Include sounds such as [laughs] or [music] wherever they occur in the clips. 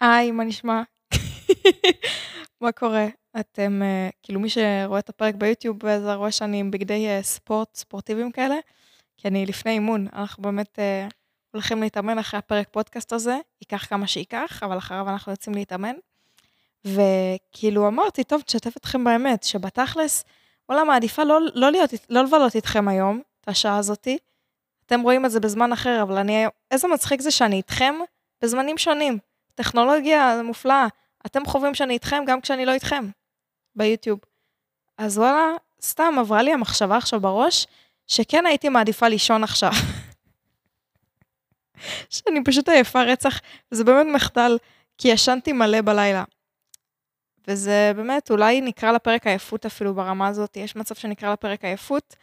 היי, מה נשמע? [laughs] מה קורה? אתם, uh, כאילו מי שרואה את הפרק ביוטיוב, אז רואה שאני עם בגדי uh, ספורט, ספורטיביים כאלה, כי אני לפני אימון, אנחנו באמת uh, הולכים להתאמן אחרי הפרק פודקאסט הזה, ייקח כמה שייקח, אבל אחריו אנחנו יוצאים להתאמן. וכאילו אמרתי, טוב, תשתף אתכם באמת, שבתכלס, וואלה, מעדיפה לא, לא, להיות, לא לבלות איתכם היום, את השעה הזאתי. אתם רואים את זה בזמן אחר, אבל אני, איזה מצחיק זה שאני איתכם בזמנים שונים. טכנולוגיה מופלאה. אתם חווים שאני איתכם גם כשאני לא איתכם, ביוטיוב. אז וואלה, סתם עברה לי המחשבה עכשיו בראש, שכן הייתי מעדיפה לישון עכשיו. [laughs] שאני פשוט עייפה רצח, וזה באמת מחדל, כי ישנתי מלא בלילה. וזה באמת, אולי נקרא לפרק עייפות אפילו ברמה הזאת, יש מצב שנקרא לפרק עייפות,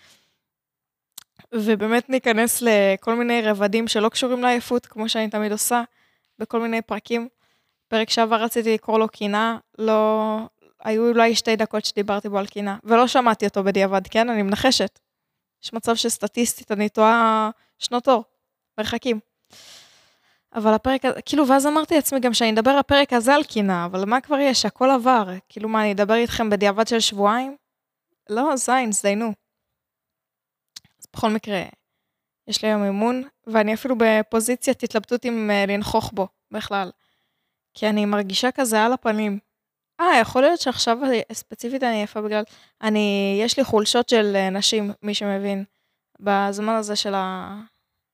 ובאמת ניכנס לכל מיני רבדים שלא קשורים לעייפות, כמו שאני תמיד עושה. בכל מיני פרקים. פרק שעבר רציתי לקרוא לו קינה, לא... היו אולי שתי דקות שדיברתי בו על קינה, ולא שמעתי אותו בדיעבד, כן? אני מנחשת. יש מצב שסטטיסטית אני טועה שנות אור, מרחקים. אבל הפרק הזה, כאילו, ואז אמרתי לעצמי גם שאני אדבר הפרק הזה על קינה, אבל מה כבר יש? הכל עבר. כאילו, מה, אני אדבר איתכם בדיעבד של שבועיים? לא, זין, זדיינו. אז בכל מקרה, יש לי היום אימון, ואני אפילו בפוזיציית התלבטות אם uh, לנכוח בו בכלל. כי אני מרגישה כזה על הפנים. אה, יכול להיות שעכשיו ספציפית אני יפה בגלל... אני, יש לי חולשות של uh, נשים, מי שמבין. בזמן הזה של, ה,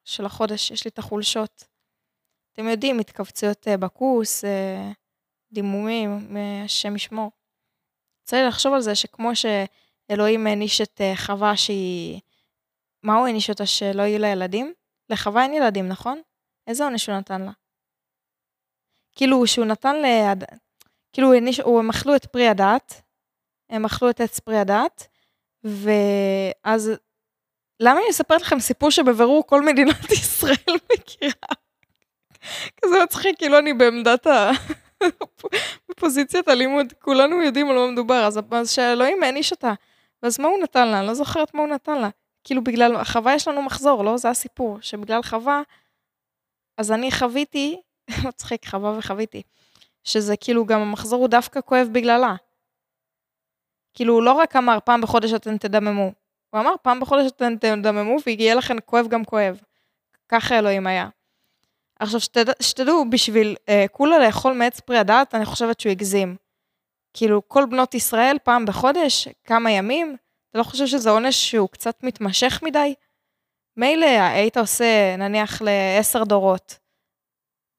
של החודש, יש לי את החולשות. אתם יודעים, התכווצויות בכוס, דימומים, השם ישמור. צריך לחשוב על זה שכמו שאלוהים העניש את חווה שהיא... מה הוא העניש אותה שלא יהיו לה ילדים? לחווה אין ילדים, נכון? איזה עונש הוא נתן לה? כאילו, שהוא נתן ל... כאילו. הם אכלו את פרי הדת, הם אכלו את עץ פרי הדת, ואז... למה אני מספרת לכם סיפור שבבירור כל מדינת [laughs] ישראל מכירה? כזה מצחיק, כאילו אני בעמדת ה... [laughs] בפוזיציית הלימוד, כולנו יודעים על מה מדובר, אז, אז שאלוהים העניש אותה. ואז מה הוא נתן לה? אני לא זוכרת מה הוא נתן לה. כאילו בגלל, חווה יש לנו מחזור, לא? זה הסיפור, שבגלל חווה, אז אני חוויתי, [laughs] מצחיק, חווה וחוויתי, שזה כאילו גם המחזור הוא דווקא כואב בגללה. כאילו, הוא לא רק אמר פעם בחודש אתם תדממו, הוא אמר פעם בחודש אתם תדממו ויהיה לכם כואב גם כואב. ככה אלוהים היה. עכשיו, שתד... שתדעו, בשביל אה, כולה לאכול מעץ פרי הדת, אני חושבת שהוא הגזים. כאילו, כל בנות ישראל פעם בחודש, כמה ימים, אתה לא חושב שזה עונש שהוא קצת מתמשך מדי? מילא היית עושה נניח לעשר דורות,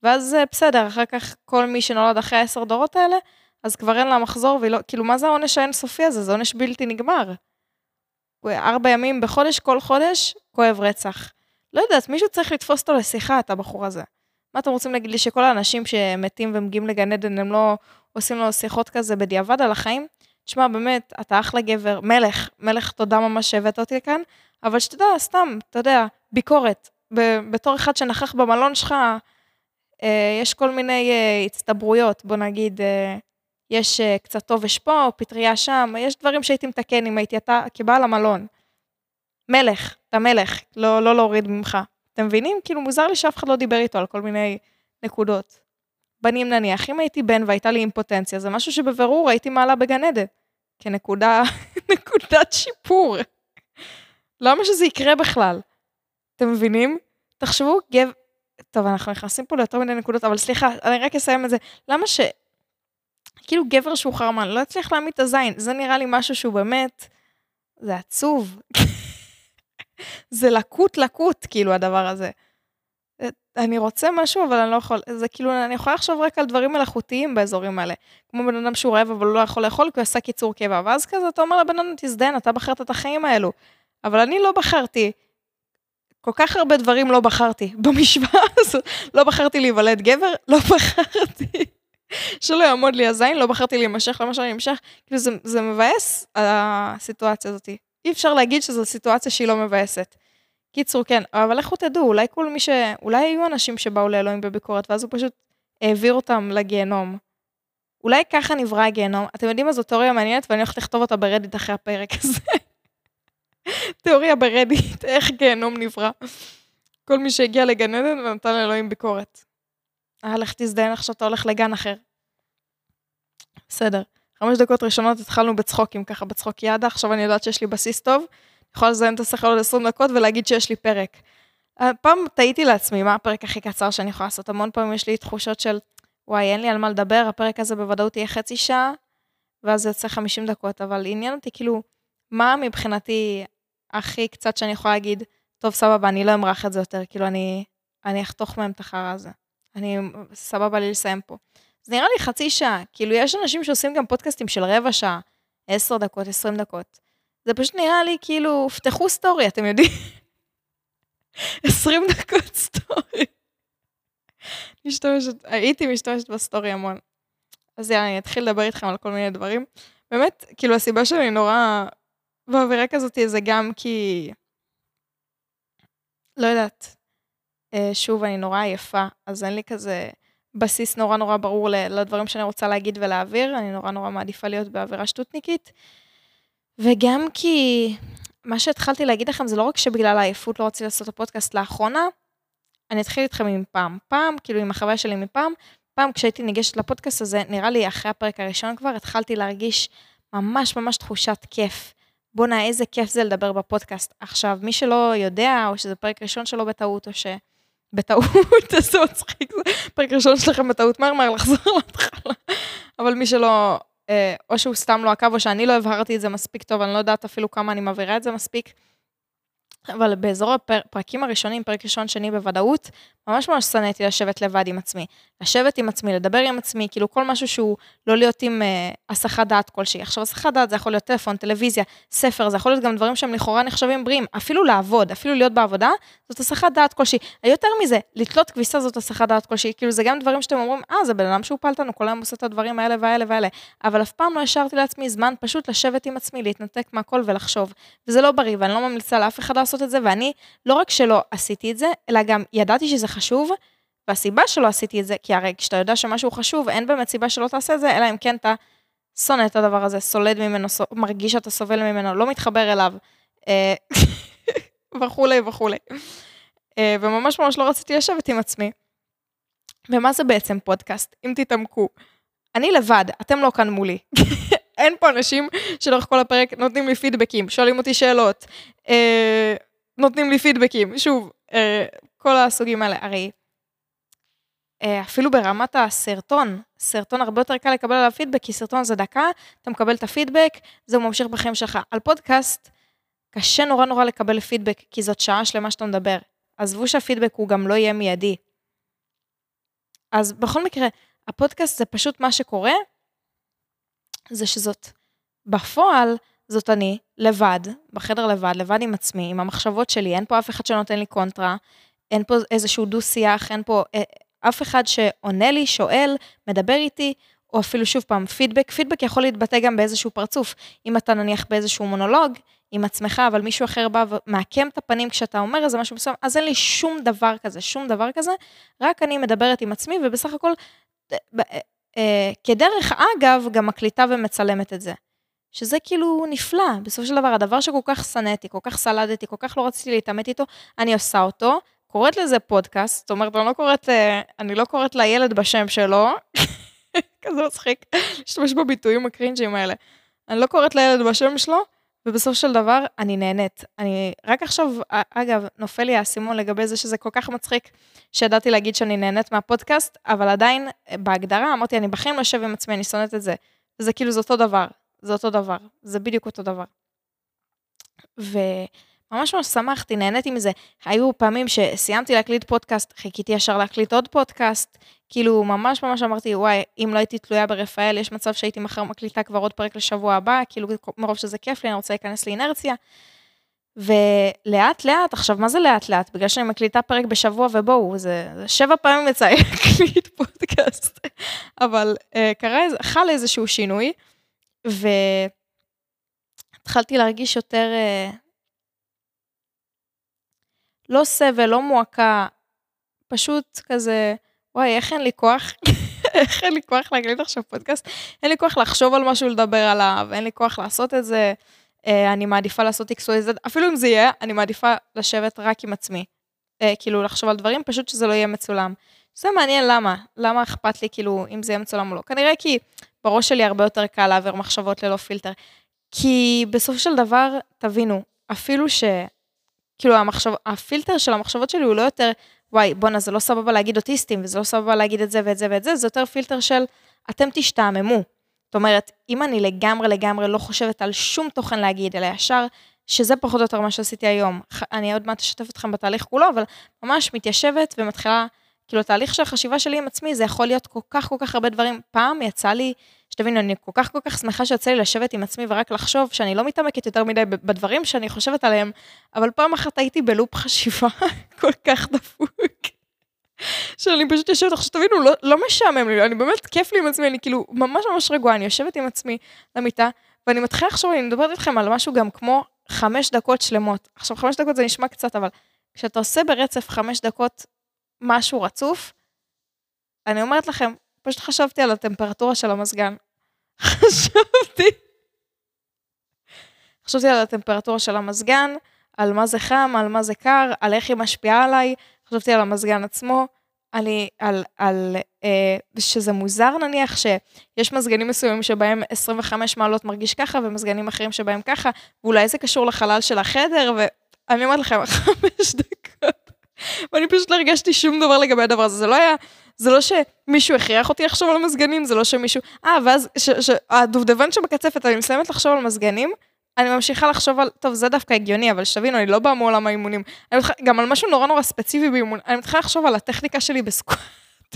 ואז בסדר, אחר כך כל מי שנולד אחרי העשר דורות האלה, אז כבר אין לה מחזור, ולא, כאילו, מה זה העונש האינסופי הזה? זה עונש בלתי נגמר. ארבע ימים בחודש, כל חודש, כואב רצח. לא יודעת, מישהו צריך לתפוס אותו לשיחה, את הבחור הזה. מה אתם רוצים להגיד לי, שכל האנשים שמתים ומגיעים לגן עדן, הם לא עושים לו שיחות כזה בדיעבד על החיים? תשמע, באמת, אתה אחלה גבר, מלך, מלך, תודה ממש שהבאת אותי לכאן, אבל שתדע, סתם, אתה יודע, ביקורת. בתור אחד שנכח במלון שלך, אה, יש כל מיני אה, הצטברויות, בוא נגיד, אה, יש אה, קצת עובש פה, פטריה שם, יש דברים שהייתי מתקן אם הייתי אתה כבעל המלון. מלך, אתה מלך, לא, לא להוריד ממך. אתם מבינים? כאילו מוזר לי שאף אחד לא דיבר איתו על כל מיני נקודות. בנים נניח, אם הייתי בן והייתה לי אימפוטנציה, זה משהו שבבירור הייתי מעלה בגן עדן, כנקודה, [laughs] נקודת שיפור. למה שזה יקרה בכלל? אתם מבינים? תחשבו, גב... טוב, אנחנו נכנסים פה ליותר מיני נקודות, אבל סליחה, אני רק אסיים את זה. למה ש... כאילו גבר שהוא חרמן, לא יצליח להעמיד את הזין, זה נראה לי משהו שהוא באמת... זה עצוב. [laughs] זה לקות, כאילו, הדבר הזה. אני רוצה משהו, אבל אני לא יכול, זה כאילו, אני יכולה לחשוב רק על דברים מלאכותיים באזורים האלה. כמו בן אדם שהוא רעב, אבל הוא לא יכול לאכול, כי הוא עשה קיצור קיבה. ואז כזה, אתה אומר לבן אדם, תזדיין, אתה בחרת את החיים האלו. אבל אני לא בחרתי. כל כך הרבה דברים לא בחרתי [laughs] במשוואה הזאת. לא בחרתי להיוולד גבר, לא [laughs] בחרתי שלא יעמוד לי הזין, לא בחרתי להימשך למה שאני אמשך. כאילו, זה, זה מבאס, הסיטואציה הזאת. אי אפשר להגיד שזו סיטואציה שהיא לא מבאסת. קיצור, כן, אבל לכו תדעו, אולי כל מי ש... אולי היו אנשים שבאו לאלוהים בביקורת, ואז הוא פשוט העביר אותם לגיהנום. אולי ככה נברא הגיהנום. אתם יודעים מה זו תיאוריה מעניינת, ואני הולכת לכתוב אותה ברדיט אחרי הפרק הזה. [laughs] תיאוריה ברדיט, [laughs] איך גיהנום נברא. כל מי שהגיע לגן עדן ונתן לאלוהים ביקורת. אה, לך תזדיין עכשיו אתה הולך לגן אחר. בסדר. חמש דקות ראשונות התחלנו בצחוקים, ככה בצחוק ידה, עכשיו אני יודעת שיש לי בסיס טוב, יכולה לזיין את השכל עוד 20 דקות ולהגיד שיש לי פרק. אה, פעם טעיתי לעצמי, מה הפרק הכי קצר שאני יכולה לעשות? המון פעמים יש לי תחושות של, וואי, אין לי על מה לדבר, הפרק הזה בוודאות יהיה חצי שעה, ואז יוצא 50 דקות, אבל עניין אותי כאילו, מה מבחינתי הכי קצת שאני יכולה להגיד, טוב, סבבה, אני לא אמרח את זה יותר, כאילו, אני, אני אחתוך מהם את החרא הזה. אני, סבבה לי לסיים פה. זה נראה לי חצי שעה, כאילו, יש אנשים שעושים גם פודקאסטים של רבע שעה, 10 דקות, 20 דקות. זה פשוט נראה לי כאילו, פתחו סטורי, אתם יודעים? [laughs] 20 דקות סטורי. משתמשת, הייתי משתמשת בסטורי המון. אז יאללה, אני אתחיל לדבר איתכם על כל מיני דברים. באמת, כאילו, הסיבה שאני נורא באווירה כזאת זה גם כי... לא יודעת. אה, שוב, אני נורא עייפה, אז אין לי כזה בסיס נורא נורא ברור לדברים שאני רוצה להגיד ולהעביר. אני נורא נורא מעדיפה להיות באווירה שטותניקית. וגם כי מה שהתחלתי להגיד לכם זה לא רק שבגלל העייפות לא רציתי לעשות את הפודקאסט לאחרונה, אני אתחיל איתכם עם פעם. פעם, כאילו עם החוויה שלי מפעם, פעם כשהייתי ניגשת לפודקאסט הזה, נראה לי אחרי הפרק הראשון כבר, התחלתי להרגיש ממש ממש תחושת כיף. בואנה, איזה כיף זה לדבר בפודקאסט. עכשיו, מי שלא יודע, או שזה פרק ראשון שלו בטעות, או ש... בטעות, [laughs] איזה מצחיק זה, פרק ראשון שלכם בטעות, מהר מהר לחזור להתחלה. אבל מי שלא, אה, או שהוא סתם לא עקב, או שאני לא הבהרתי את זה מספיק טוב, אני לא יודעת אפילו כמה אני מבהירה את זה מספיק. אבל באזור הפרקים הראשונים, פרק ראשון, שני בוודאות, ממש ממש שנאתי לשבת לבד עם עצמי. לשבת עם עצמי, לדבר עם עצמי, כאילו כל משהו שהוא לא להיות עם אה, הסחת דעת כלשהי. עכשיו, הסחת דעת זה יכול להיות טלפון, טלוויזיה, ספר, זה יכול להיות גם דברים שהם לכאורה נחשבים בריאים. אפילו לעבוד, אפילו להיות בעבודה, זאת הסחת דעת כלשהי. יותר מזה, לתלות כביסה זאת הסחת דעת כלשהי. כאילו זה גם דברים שאתם אומרים, אה, זה בן אדם שהוא פעלתנו, כל היום עושה את הדברים האלה והאלה והאלה. אבל אף פעם לא השארתי לעצמי זמן פשוט לשבת עם עצמי, להתנתק מהכל ולחשוב. וזה לא בריא, ואני לא ממליצה לאף אחד לעשות את זה, ואני, לא רק שלא עשיתי את זה, אלא גם ידעתי שזה חשוב, והסיבה שלא עשיתי את זה, כי הרי כשאתה יודע שמשהו חשוב, אין באמת סיבה שלא תעשה את זה, אלא אם כן אתה שונא את הדבר הזה, סולד ממנו, מרגיש שאתה סובל ממנו, לא מתחבר אליו, אה, [laughs] וכולי וכולי. אה, וממש ממש לא רציתי לשבת עם עצמי. ומה זה בעצם פודקאסט, אם תתעמקו? אני לבד, אתם לא כאן מולי. [laughs] אין פה אנשים שלאורך כל הפרק נותנים לי פידבקים, שואלים אותי שאלות, אה, נותנים לי פידבקים. שוב, אה, כל הסוגים האלה. הרי אפילו ברמת הסרטון, סרטון הרבה יותר קל לקבל עליו פידבק, כי סרטון זה דקה, אתה מקבל את הפידבק, זה ממשיך בחיים שלך. על פודקאסט, קשה נורא נורא לקבל פידבק, כי זאת שעה שלמה שאתה מדבר. עזבו שהפידבק הוא גם לא יהיה מיידי. אז בכל מקרה, הפודקאסט זה פשוט מה שקורה, זה שזאת, בפועל, זאת אני, לבד, בחדר לבד, לבד עם עצמי, עם המחשבות שלי, אין פה אף אחד שנותן לי קונטרה, אין פה איזשהו דו-שיח, אין פה אה, אף אחד שעונה לי, שואל, מדבר איתי, או אפילו שוב פעם, פידבק. פידבק יכול להתבטא גם באיזשהו פרצוף. אם אתה נניח באיזשהו מונולוג עם עצמך, אבל מישהו אחר בא ומעקם את הפנים כשאתה אומר איזה משהו מסוים, אז אין לי שום דבר כזה, שום דבר כזה, רק אני מדברת עם עצמי, ובסך הכל, אה, אה, כדרך אגב, גם מקליטה ומצלמת את זה. שזה כאילו נפלא, בסופו של דבר, הדבר שכל כך שנאתי, כל כך סלדתי, כל כך לא רציתי להתעמת איתו, אני עושה אותו, קוראת לזה פודקאסט, זאת אומרת, אני לא קוראת, אני לא קוראת לילד בשם שלו, [laughs] כזה מצחיק, להשתמש בביטויים הקרינג'ים האלה. אני לא קוראת לילד בשם שלו, ובסופו של דבר, אני נהנית. אני, רק עכשיו, אגב, נופל לי האסימון לגבי זה שזה כל כך מצחיק, שידעתי להגיד שאני נהנית מהפודקאסט, אבל עדיין, בהגדרה, אמרתי, אני בחיים לא יושב עם עצמי, אני שונאת את זה. וזה כאילו, זה אותו דבר. זה אותו דבר. זה בדיוק אותו דבר. וממש ממש שמחתי, נהניתי מזה. היו פעמים שסיימתי להקליט פודקאסט, חיכיתי ישר להקליט עוד פודקאסט, כאילו ממש ממש אמרתי, וואי, אם לא הייתי תלויה ברפאל, יש מצב שהייתי מחר מקליטה כבר עוד פרק לשבוע הבא, כאילו מרוב שזה כיף לי, אני רוצה להיכנס לאינרציה. ולאט לאט, עכשיו מה זה לאט לאט? בגלל שאני מקליטה פרק בשבוע ובואו, זה, זה שבע פעמים יצא לי להקליט פודקאסט. אבל uh, קרה, חל איזשהו שינוי, והתחלתי להרגיש יותר uh, לא סבל, לא מועקה, פשוט כזה, וואי, איך אין לי כוח? [laughs] איך אין לי כוח להקליט עכשיו פודקאסט? אין לי כוח לחשוב על משהו לדבר עליו, אין לי כוח לעשות את זה. אה, אני מעדיפה לעשות x או z, אפילו אם זה יהיה, אני מעדיפה לשבת רק עם עצמי. אה, כאילו, לחשוב על דברים, פשוט שזה לא יהיה מצולם. זה מעניין למה, למה אכפת לי כאילו אם זה יהיה מצולם או לא. כנראה כי בראש שלי הרבה יותר קל להעביר מחשבות ללא פילטר. כי בסופו של דבר, תבינו, אפילו ש... כאילו המחשב, הפילטר של המחשבות שלי הוא לא יותר, וואי, בואנה, זה לא סבבה להגיד אוטיסטים, וזה לא סבבה להגיד את זה ואת זה ואת זה, זה יותר פילטר של, אתם תשתעממו. זאת אומרת, אם אני לגמרי לגמרי לא חושבת על שום תוכן להגיד, אלא ישר, שזה פחות או יותר מה שעשיתי היום. אני עוד מעט אשתף אתכם בתהליך כולו, אבל ממש מתיישבת ומתחילה, כאילו, תהליך של החשיבה שלי עם עצמי, זה יכול להיות כל כך כל כך הרבה דברים. פעם יצא לי, שתבינו, אני כל כך כל כך שמחה שיוצא לי לשבת עם עצמי ורק לחשוב שאני לא מתעמקת יותר מדי בדברים שאני חושבת עליהם, אבל פעם אחת הייתי בלופ חשיבה [laughs] כל כך דפוק. שאני פשוט יושבת, עכשיו תבינו, לא, לא משעמם לי, אני באמת, כיף לי עם עצמי, אני כאילו ממש ממש רגועה, אני יושבת עם עצמי למיטה, ואני מתחילה לחשוב, אני מדברת איתכם על משהו גם כמו חמש דקות שלמות. עכשיו, חמש דקות זה נשמע קצת, אבל כשאתה עושה ברצף חמש דקות משהו רצוף, אני אומרת לכם, פשוט חשבתי על הטמפרטורה של המזגן. [laughs] חשבתי. חשבתי על הטמפרטורה של המזגן, על מה זה חם, על מה זה קר, על איך היא משפיעה עליי, חשבתי על המזגן עצמו, על, על, על אה, שזה מוזר נניח, שיש מזגנים מסוימים שבהם 25 מעלות מרגיש ככה, ומזגנים אחרים שבהם ככה, ואולי זה קשור לחלל של החדר, ואני אומרת לכם, [laughs] חמש דקות. ואני פשוט לא הרגשתי שום דבר לגבי הדבר הזה, זה לא היה... זה לא שמישהו הכריח אותי לחשוב על המזגנים, זה לא שמישהו... אה, ואז הדובדבן שבקצפת, אני מסיימת לחשוב על מזגנים, אני ממשיכה לחשוב על, טוב, זה דווקא הגיוני, אבל שתבינו, אני לא באה מעולם האימונים. אני מתח... גם על משהו נורא נורא ספציפי באימון, אני מתחילה לחשוב על הטכניקה שלי בסקואטי.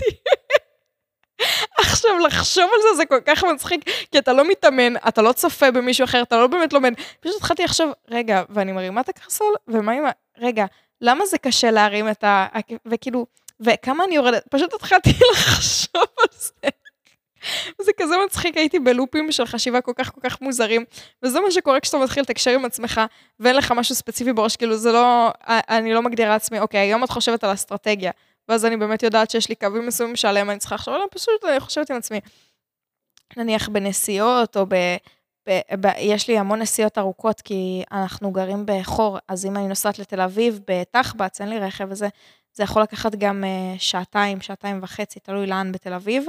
[laughs] עכשיו, לחשוב על זה זה כל כך מצחיק, כי אתה לא מתאמן, אתה לא צופה במישהו אחר, אתה לא באמת לומד. פשוט התחלתי לחשוב, רגע, ואני מרימה את הקרסול, ומה עם ה... רגע, למה זה קשה להרים את ה... וכאילו, וכמה אני יורדת? פשוט התחלתי [laughs] לחשוב על זה. זה כזה מצחיק, הייתי בלופים של חשיבה כל כך כל כך מוזרים, וזה מה שקורה כשאתה מתחיל לתקשר עם עצמך, ואין לך משהו ספציפי בראש, כאילו זה לא, אני לא מגדירה לעצמי, אוקיי, היום את חושבת על אסטרטגיה, ואז אני באמת יודעת שיש לי קווים מסוימים שעליהם אני צריכה לחשוב עליהם, פשוט אני חושבת עם עצמי. נניח בנסיעות, או ב... ב, ב, יש לי המון נסיעות ארוכות, כי אנחנו גרים בחור, אז אם אני נוסעת לתל אביב בתחבץ, אין לי רכב וזה, זה יכול לקחת גם uh, שעתיים, שעתיים וחצי, תלוי לאן בתל אביב.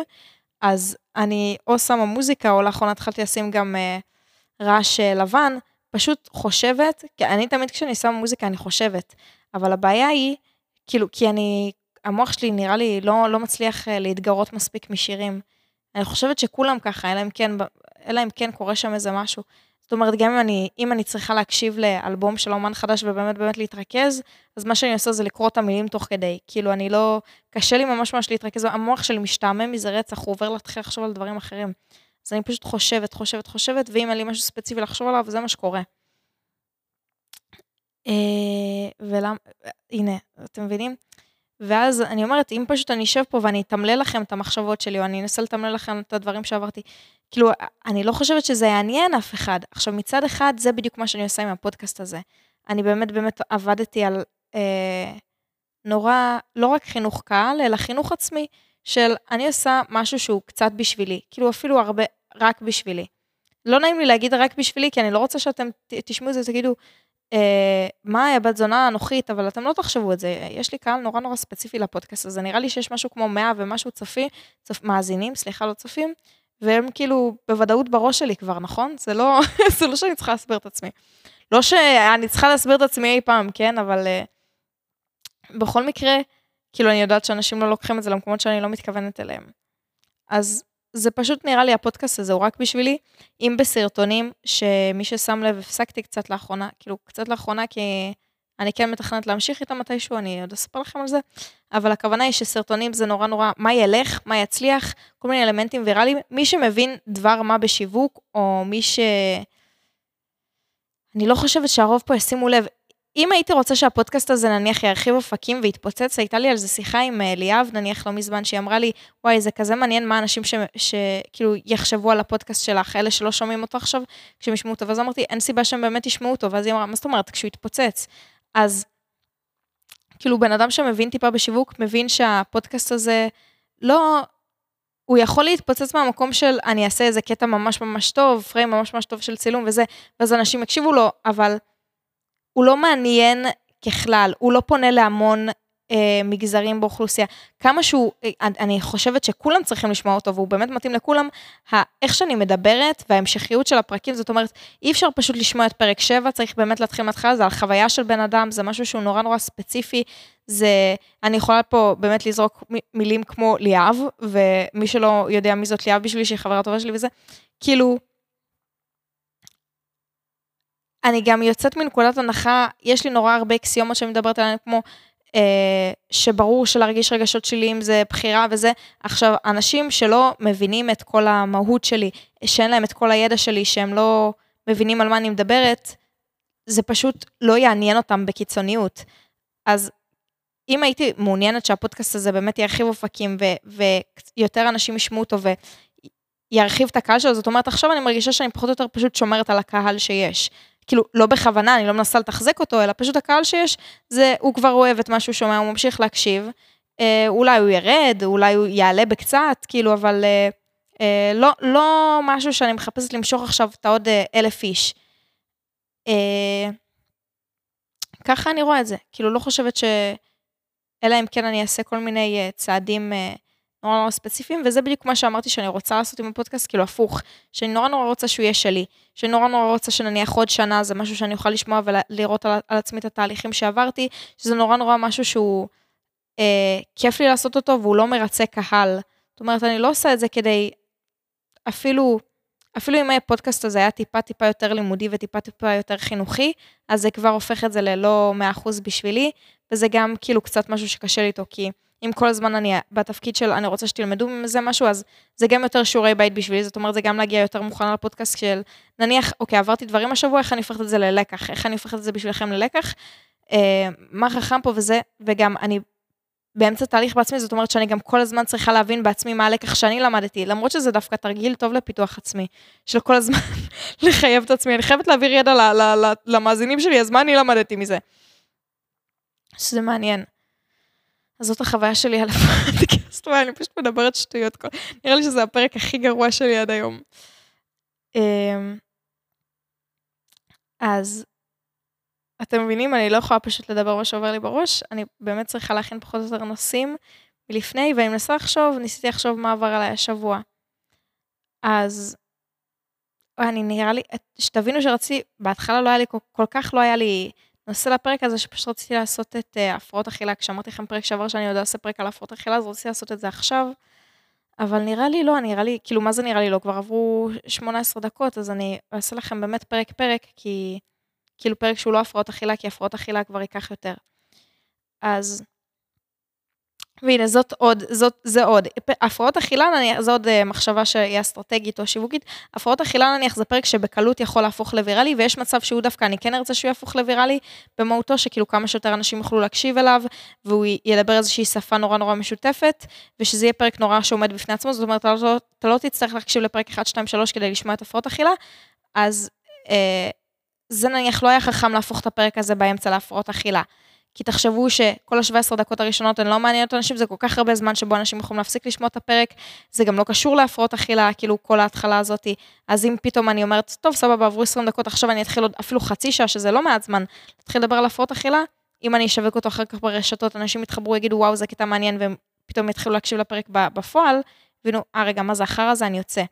אז אני או שמה מוזיקה, או לאחרונה התחלתי לשים גם uh, רעש uh, לבן, פשוט חושבת, כי אני תמיד כשאני שמה מוזיקה אני חושבת, אבל הבעיה היא, כאילו, כי אני, המוח שלי נראה לי לא, לא מצליח להתגרות מספיק משירים. אני חושבת שכולם ככה, אלא אם כן, אלא אם כן קורה שם איזה משהו. זאת אומרת, גם אם אני, אם אני צריכה להקשיב לאלבום של אומן חדש ובאמת באמת להתרכז, אז מה שאני עושה זה לקרוא את המילים תוך כדי. כאילו, אני לא... קשה לי ממש ממש להתרכז, המוח שלי משתעמם מזה רצח, הוא עובר להתחיל לחשוב על דברים אחרים. אז אני פשוט חושבת, חושבת, חושבת, ואם אין לי משהו ספציפי לחשוב עליו, זה מה שקורה. אה, ולמה... הנה, אתם מבינים? ואז אני אומרת, אם פשוט אני אשב פה ואני אתמלל לכם את המחשבות שלי, או אני אנסה לתמלל לכם את הדברים שעברתי, כאילו, אני לא חושבת שזה יעניין אף אחד. עכשיו, מצד אחד, זה בדיוק מה שאני עושה עם הפודקאסט הזה. אני באמת באמת עבדתי על אה, נורא, לא רק חינוך קהל, אלא חינוך עצמי, של אני עושה משהו שהוא קצת בשבילי, כאילו אפילו הרבה, רק בשבילי. לא נעים לי להגיד רק בשבילי, כי אני לא רוצה שאתם תשמעו את זה ותגידו, אה, מה הבת זונה הנוחית, אבל אתם לא תחשבו את זה. יש לי קהל נורא נורא ספציפי לפודקאסט הזה, נראה לי שיש משהו כמו 100 ומשהו צפי, צפ, מאזינים, סליחה, לא צופים, והם כאילו בוודאות בראש שלי כבר, נכון? זה לא, [laughs] זה לא שאני צריכה להסביר את עצמי. לא שאני צריכה להסביר את עצמי אי פעם, כן? אבל uh, בכל מקרה, כאילו אני יודעת שאנשים לא לוקחים את זה למקומות שאני לא מתכוונת אליהם. אז זה פשוט נראה לי, הפודקאסט הזה הוא רק בשבילי, אם בסרטונים, שמי ששם לב, הפסקתי קצת לאחרונה, כאילו קצת לאחרונה, כי אני כן מתכננת להמשיך איתם מתישהו, אני עוד אספר לכם על זה, אבל הכוונה היא שסרטונים זה נורא נורא, מה ילך, מה יצליח, כל מיני אלמנטים ויראליים. מי שמבין דבר מה בשיווק, או מי ש... אני לא חושבת שהרוב פה ישימו לב, אם הייתי רוצה שהפודקאסט הזה נניח ירחיב אופקים ויתפוצץ, הייתה לי על זה שיחה עם אה, ליאב נניח לא מזמן, שהיא אמרה לי, וואי, זה כזה מעניין מה אנשים שכאילו יחשבו על הפודקאסט שלך, אלה שלא שומעים אותו עכשיו, כשהם ישמעו אותו, ואז אמרתי, אין סיבה שהם באמת ישמעו אותו, ואז היא אמרה, מה זאת אומרת, כשהוא יתפוצץ. אז כאילו בן אדם שמבין טיפה בשיווק, מבין שהפודקאסט הזה לא, הוא יכול להתפוצץ מהמקום של אני אעשה איזה קטע ממש ממש טוב, פריים ממש ממש טוב של צילום וזה, ואז אנשים יקשיבו לו, אבל הוא לא מעניין ככלל, הוא לא פונה להמון אה, מגזרים באוכלוסייה, כמה שהוא, אה, אני חושבת שכולם צריכים לשמוע אותו, והוא באמת מתאים לכולם. איך שאני מדברת וההמשכיות של הפרקים, זאת אומרת, אי אפשר פשוט לשמוע את פרק 7, צריך באמת להתחיל מההתחלה, זה על חוויה של בן אדם, זה משהו שהוא נורא נורא ספציפי. זה, אני יכולה פה באמת לזרוק מילים כמו ליאב, ומי שלא יודע מי זאת ליאב בשבילי, שהיא חברה טובה שלי וזה, כאילו, אני גם יוצאת מנקודת הנחה, יש לי נורא הרבה אקסיומות שאני מדברת עליהן, כמו אה, שברור שלהרגיש רגשות שליליים זה בחירה וזה. עכשיו, אנשים שלא מבינים את כל המהות שלי, שאין להם את כל הידע שלי, שהם לא מבינים על מה אני מדברת, זה פשוט לא יעניין אותם בקיצוניות. אז אם הייתי מעוניינת שהפודקאסט הזה באמת ירחיב אופקים ו- ויותר אנשים ישמעו אותו וירחיב את הקהל שלו, זאת אומרת, עכשיו אני מרגישה שאני פחות או יותר פשוט שומרת על הקהל שיש. כאילו, לא בכוונה, אני לא מנסה לתחזק אותו, אלא פשוט הקהל שיש, זה, הוא כבר אוהב את מה שהוא שומע, הוא ממשיך להקשיב. אה, אולי הוא ירד, אולי הוא יעלה בקצת, כאילו, אבל אה, אה, לא, לא משהו שאני מחפשת למשוך עכשיו את העוד אה, אלף איש. אה, ככה אני רואה את זה. כאילו, לא חושבת ש... אלא אם כן אני אעשה כל מיני אה, צעדים אה, נורא נורא ספציפיים, וזה בדיוק מה שאמרתי שאני רוצה לעשות עם הפודקאסט, כאילו הפוך, שאני נורא נורא רוצה שהוא יהיה שלי, שאני נורא נורא רוצה שנניח עוד שנה זה משהו שאני אוכל לשמוע ולראות על, על עצמי את התהליכים שעברתי, שזה נורא נורא משהו שהוא אה, כיף לי לעשות אותו והוא לא מרצה קהל. זאת אומרת, אני לא עושה את זה כדי, אפילו, אפילו אם הפודקאסט הזה היה טיפה טיפה יותר לימודי וטיפה טיפה יותר חינוכי, אז זה כבר הופך את זה ללא 100% בשבילי, וזה גם כאילו קצת משהו שקשה לי איתו, כי... אם כל הזמן אני בתפקיד של אני רוצה שתלמדו מזה משהו, אז זה גם יותר שיעורי בית בשבילי, זאת אומרת, זה גם להגיע יותר מוכן לפודקאסט של, נניח, אוקיי, עברתי דברים השבוע, איך אני הופכת את זה ללקח, איך אני הופכת את זה בשבילכם ללקח, אה, מה חכם פה וזה, וגם אני באמצע תהליך בעצמי, זאת אומרת שאני גם כל הזמן צריכה להבין בעצמי מה הלקח שאני למדתי, למרות שזה דווקא תרגיל טוב לפיתוח עצמי, של כל הזמן [laughs] לחייב את עצמי, אני חייבת להעביר ידע למאזינים שלי, אז מה אני למדתי מזה? שזה מעניין. אז זאת החוויה שלי על הפודקאסט, ואני פשוט מדברת שטויות. נראה לי שזה הפרק הכי גרוע שלי עד היום. אמ, אז אתם מבינים, אני לא יכולה פשוט לדבר מה שעובר לי בראש, אני באמת צריכה להכין פחות או יותר נושאים מלפני, ואני מנסה לחשוב, ניסיתי לחשוב מה עבר עליי השבוע. אז אני נראה לי, שתבינו שרציתי, בהתחלה לא היה לי, כל, כל כך לא היה לי נושא לפרק הזה שפשוט רציתי לעשות את uh, הפרעות אכילה, כשאמרתי לכם פרק שעבר שאני עוד אעשה פרק על הפרעות אכילה, אז רציתי לעשות את זה עכשיו. אבל נראה לי לא, נראה לי, כאילו, מה זה נראה לי לא? כבר עברו 18 דקות, אז אני אעשה לכם באמת פרק-פרק, כי כאילו פרק שהוא לא הפרעות אכילה, כי הפרעות אכילה כבר ייקח יותר. אז והנה, זאת עוד, זאת, זה עוד. הפרעות אכילה נניח, זו עוד uh, מחשבה שהיא אסטרטגית או שיווקית. הפרעות אכילה נניח זה פרק שבקלות יכול להפוך לוויראלי, ויש מצב שהוא דווקא, אני כן ארצה שהוא יהפוך לוויראלי, במהותו שכאילו כמה שיותר אנשים יוכלו להקשיב אליו, והוא ידבר איזושהי שפה נורא נורא משותפת, ושזה יהיה פרק נורא שעומד בפני עצמו, זאת אומרת, אתה לא, אתה לא תצטרך להקשיב לפרק 1, 2, 3 כדי לשמוע את הפרעות אכילה, אז אה, זה נניח לא היה חכם להפוך את הפרק הזה באמצע להפרעות אכילה. כי תחשבו שכל ה-17 דקות הראשונות הן לא מעניינות אנשים, זה כל כך הרבה זמן שבו אנשים יכולים להפסיק לשמוע את הפרק, זה גם לא קשור להפרעות אכילה, כאילו כל ההתחלה הזאת. אז אם פתאום אני אומרת, טוב, סבבה, עברו 20 דקות, עכשיו אני אתחיל עוד אפילו חצי שעה, שזה לא מעט זמן, להתחיל לדבר על הפרעות אכילה, אם אני אשווק אותו אחר כך ברשתות, אנשים יתחברו, יגידו, וואו, זה קטע מעניין, והם פתאום יתחילו להקשיב לפרק בפועל, וינו, אה, רגע, מה זה אחר הזה? אני יוצא.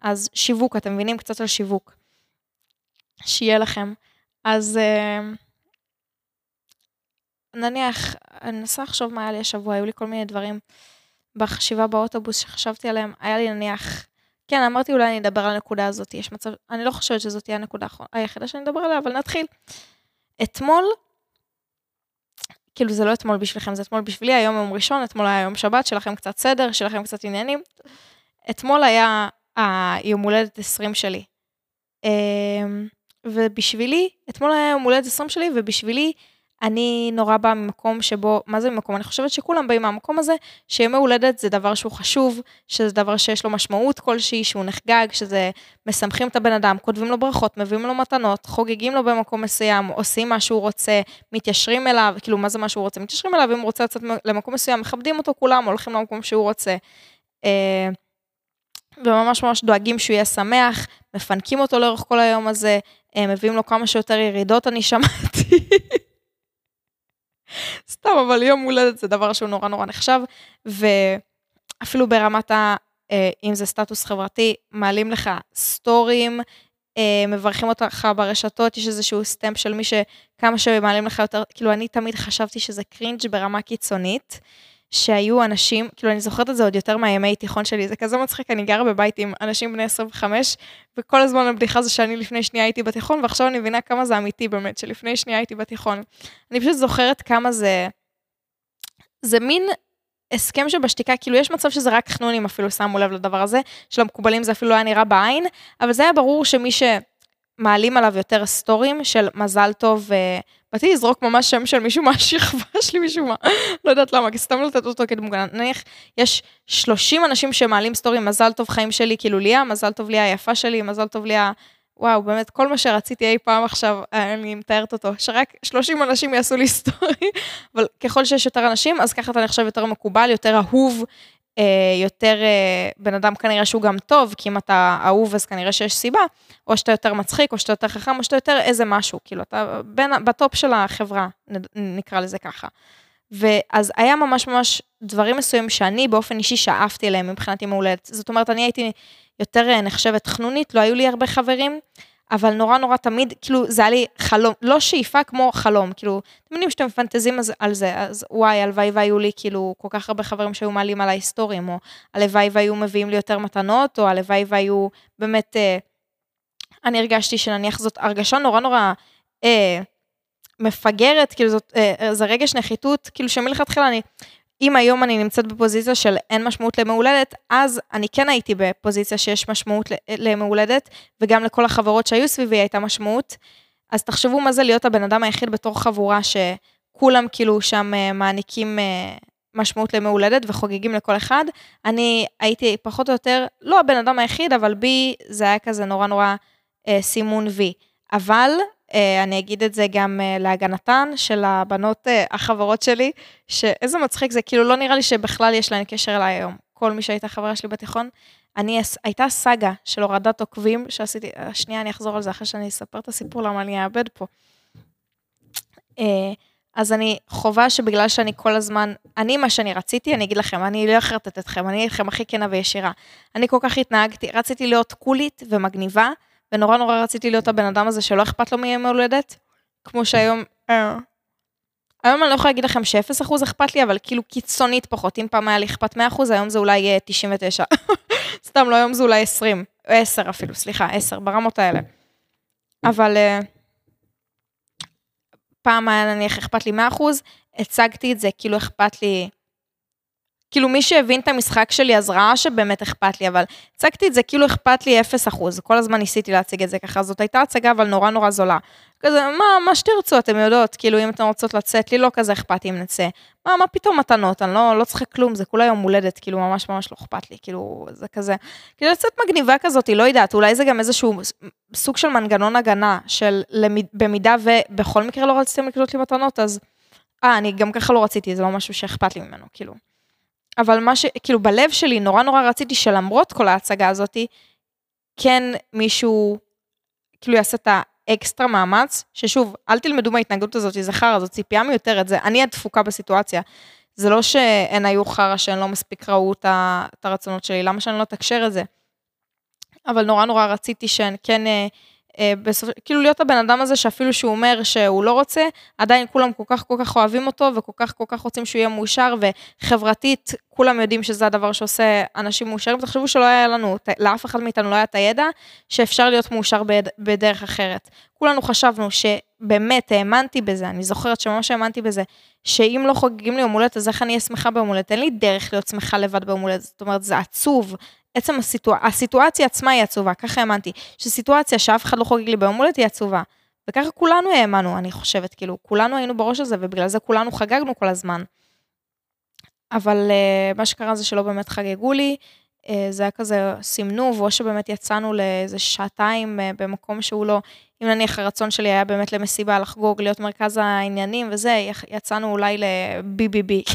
אז שיווק, אתם מבינים? קצת על שיווק. שיהיה לכם. אז... Uh... נניח, אני מנסה לחשוב מה היה לי השבוע, היו לי כל מיני דברים בחשיבה באוטובוס שחשבתי עליהם, היה לי נניח, כן, אמרתי אולי אני אדבר על הנקודה הזאת, יש מצב, אני לא חושבת שזאת תהיה הנקודה היחידה שאני אדבר עליה, אבל נתחיל. אתמול, כאילו זה לא אתמול בשבילכם, זה אתמול בשבילי, היום יום ראשון, אתמול היה יום שבת, שלכם קצת סדר, שלכם קצת עניינים. אתמול היה היום הולדת 20 שלי. אמ, ובשבילי, אתמול היה יום הולדת 20 שלי, ובשבילי אני נורא באה ממקום שבו, מה זה ממקום? אני חושבת שכולם באים מהמקום הזה, שימי הולדת זה דבר שהוא חשוב, שזה דבר שיש לו משמעות כלשהי, שהוא נחגג, שזה משמחים את הבן אדם, כותבים לו ברכות, מביאים לו מתנות, חוגגים לו במקום מסוים, עושים מה שהוא רוצה, מתיישרים אליו, כאילו מה זה מה שהוא רוצה? מתיישרים אליו, אם הוא רוצה לצאת למקום מסוים, מכבדים אותו כולם, הולכים למקום שהוא רוצה. אה, וממש ממש דואגים שהוא יהיה שמח, מפנקים אותו לאורך כל היום הזה, אה, מביאים לו כמה שיותר ירידות, אני שמעתי. [laughs] סתם, אבל יום הולדת זה דבר שהוא נורא נורא נחשב, ואפילו ברמת ה... אה, אם זה סטטוס חברתי, מעלים לך סטורים, אה, מברכים אותך ברשתות, יש איזשהו stamp של מי שכמה שמעלים לך יותר, כאילו אני תמיד חשבתי שזה cringe ברמה קיצונית. שהיו אנשים, כאילו אני זוכרת את זה עוד יותר מהימי תיכון שלי, זה כזה מצחיק, אני גרה בבית עם אנשים בני 25, וכל הזמן הבדיחה זה שאני לפני שנייה הייתי בתיכון, ועכשיו אני מבינה כמה זה אמיתי באמת, שלפני שנייה הייתי בתיכון. אני פשוט זוכרת כמה זה, זה מין הסכם שבשתיקה, כאילו יש מצב שזה רק חנונים אפילו שמו לב לדבר הזה, של המקובלים זה אפילו לא היה נראה בעין, אבל זה היה ברור שמי שמעלים עליו יותר סטורים של מזל טוב, באתי לזרוק ממש שם של מישהו [laughs] מהשכבה שלי משום מה, לא יודעת למה, כי סתם לתת אותו כדמוגן. נניח, יש 30 אנשים שמעלים סטורים, מזל טוב חיים שלי, כאילו ליה, מזל טוב ליה היפה שלי, מזל טוב ליה, וואו, באמת, כל מה שרציתי אי פעם עכשיו, אני מתארת אותו, שרק 30 אנשים יעשו לי [laughs] סטורי, אבל ככל שיש יותר אנשים, אז ככה אתה נחשב יותר מקובל, יותר אהוב, אה, יותר אה, בן אדם כנראה שהוא גם טוב, כי אם אתה אהוב אז כנראה שיש סיבה, או שאתה יותר מצחיק, או שאתה יותר חכם, או שאתה יותר איזה משהו, כאילו אתה בין, בטופ של החברה, נקרא לזה ככה. ואז היה ממש ממש דברים מסוימים שאני באופן אישי שאפתי אליהם מבחינת יום הולדת. זאת אומרת, אני הייתי יותר אה, נחשבת חנונית, לא היו לי הרבה חברים, אבל נורא נורא תמיד, כאילו, זה היה לי חלום, לא שאיפה כמו חלום, כאילו, אתם יודעים שאתם מפנטזים על זה, אז וואי, הלוואי והיו לי כאילו כל כך הרבה חברים שהיו מעלים על ההיסטורים, או הלוואי והיו מביאים לי יותר מתנות, או הלוואי והיו באמת, אה, אני הרגשתי שנניח זאת הרגשה נורא נורא אה, מפגרת, כאילו זאת, אה, זה רגש נחיתות, כאילו שמלכתחילה אני, אם היום אני נמצאת בפוזיציה של אין משמעות למהולדת, אז אני כן הייתי בפוזיציה שיש משמעות למהולדת, וגם לכל החברות שהיו סביבי הייתה משמעות. אז תחשבו מה זה להיות הבן אדם היחיד בתור חבורה שכולם כאילו שם אה, מעניקים אה, משמעות למהולדת וחוגגים לכל אחד. אני הייתי פחות או יותר, לא הבן אדם היחיד, אבל בי זה היה כזה נורא נורא אה, סימון וי. אבל אני אגיד את זה גם אה, להגנתן של הבנות אה, החברות שלי, שאיזה מצחיק זה, כאילו לא נראה לי שבכלל יש להן קשר אליי היום. כל מי שהייתה חברה שלי בתיכון, אני, הייתה סאגה של הורדת עוקבים שעשיתי, שנייה אני אחזור על זה אחרי שאני אספר את הסיפור למה אני אאבד פה. אז אני חובה שבגלל שאני כל הזמן, אני מה שאני רציתי, אני אגיד לכם, אני לא אחרטט אתכם, אני אגיד לכם הכי כנה וישירה. אני כל כך התנהגתי, רציתי להיות קולית ומגניבה, ונורא נורא רציתי להיות הבן אדם הזה שלא אכפת לו מיום הולדת, כמו שהיום, אה, היום אני לא יכולה להגיד לכם ש-0% אכפת לי, אבל כאילו קיצונית פחות. אם פעם היה לי אכפת 100%, היום זה אולי יהיה 99. [laughs] סתם, לא, היום זה אולי 20, 10 אפילו, סליחה, 10, ברמות האלה. אבל אה, פעם היה נניח אכפת לי 100%, הצגתי את זה כאילו אכפת לי כאילו מי שהבין את המשחק שלי אז ראה שבאמת אכפת לי, אבל הצגתי את זה כאילו אכפת לי 0%, כל הזמן ניסיתי להציג את זה ככה, זאת הייתה הצגה אבל נורא נורא זולה. כזה, מה, מה שתרצו, אתם יודעות, כאילו אם אתן רוצות לצאת, לי לא כזה אכפת אם נצא. מה, מה פתאום מתנות, אני לא, לא צריכה כלום, זה כולה יום הולדת, כאילו ממש ממש לא אכפת לי, כאילו, זה כזה, כאילו לצאת מגניבה כזאת, לא יודעת, אולי זה גם איזשהו סוג של מנגנון הגנה, של למד, במידה ובכל מקרה לא רציתם לקנות לי מתנות, אז, אה, אני גם ככה לא רציתי, זה לא משהו שאכפת לי ממנו, כאילו. אבל מה ש... כאילו, בלב שלי נורא נורא רציתי שלמרות כל ההצגה הזאתי, כן מישהו, כאילו, יעשה את האקסטרה מאמץ, ששוב, אל תלמדו מההתנגדות הזאת, זה חרא, זאת ציפייה מיותרת, זה אני הדפוקה בסיטואציה. זה לא שהן היו חרא שהן לא מספיק ראו את הרצונות שלי, למה שאני לא אתקשר את זה? אבל נורא נורא רציתי שהן כן... אה, בסופ... כאילו להיות הבן אדם הזה שאפילו שהוא אומר שהוא לא רוצה, עדיין כולם כל כך כל כך אוהבים אותו וכל כך כל כך רוצים שהוא יהיה מאושר וחברתית כולם יודעים שזה הדבר שעושה אנשים מאושרים. תחשבו שלא היה לנו, לאף אחד מאיתנו לא היה את הידע שאפשר להיות מאושר בד... בדרך אחרת. כולנו חשבנו שבאמת האמנתי בזה, אני זוכרת שממש האמנתי בזה, שאם לא חוגגים לי יום הולדת אז איך אני אהיה שמחה ביום הולדת? אין לי דרך להיות שמחה לבד ביום הולדת, זאת אומרת זה עצוב, עצם הסיטואציה, הסיטואציה עצמה היא עצובה, ככה האמנתי, שסיטואציה שאף אחד לא חוגג לי ביום הולדת היא עצובה. וככה כולנו האמנו, אני חושבת, כאילו, כולנו היינו בראש הזה, ובגלל זה כולנו חגגנו כל הזמן. אבל uh, מה שקרה זה שלא באמת חגגו לי, uh, זה היה כזה סימנוב, או שבאמת יצאנו לאיזה שעתיים uh, במקום שהוא לא, אם נניח הרצון שלי היה באמת למסיבה, לחגוג, להיות מרכז העניינים וזה, יצאנו אולי ל-BBB.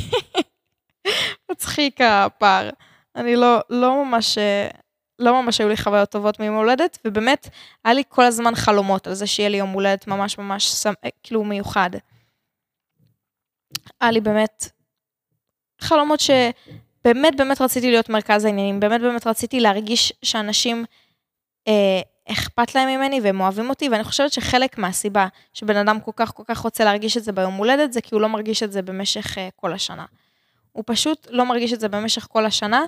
[laughs] מצחיק הפער. אני לא, לא ממש, לא ממש היו לי חוויות טובות מיום הולדת, ובאמת, היה לי כל הזמן חלומות על זה שיהיה לי יום הולדת ממש ממש, כאילו, מיוחד. היה לי באמת חלומות שבאמת באמת רציתי להיות מרכז העניינים, באמת באמת רציתי להרגיש שאנשים אה, אכפת להם ממני והם אוהבים אותי, ואני חושבת שחלק מהסיבה שבן אדם כל כך כל כך רוצה להרגיש את זה ביום הולדת, זה כי הוא לא מרגיש את זה במשך אה, כל השנה. הוא פשוט לא מרגיש את זה במשך כל השנה,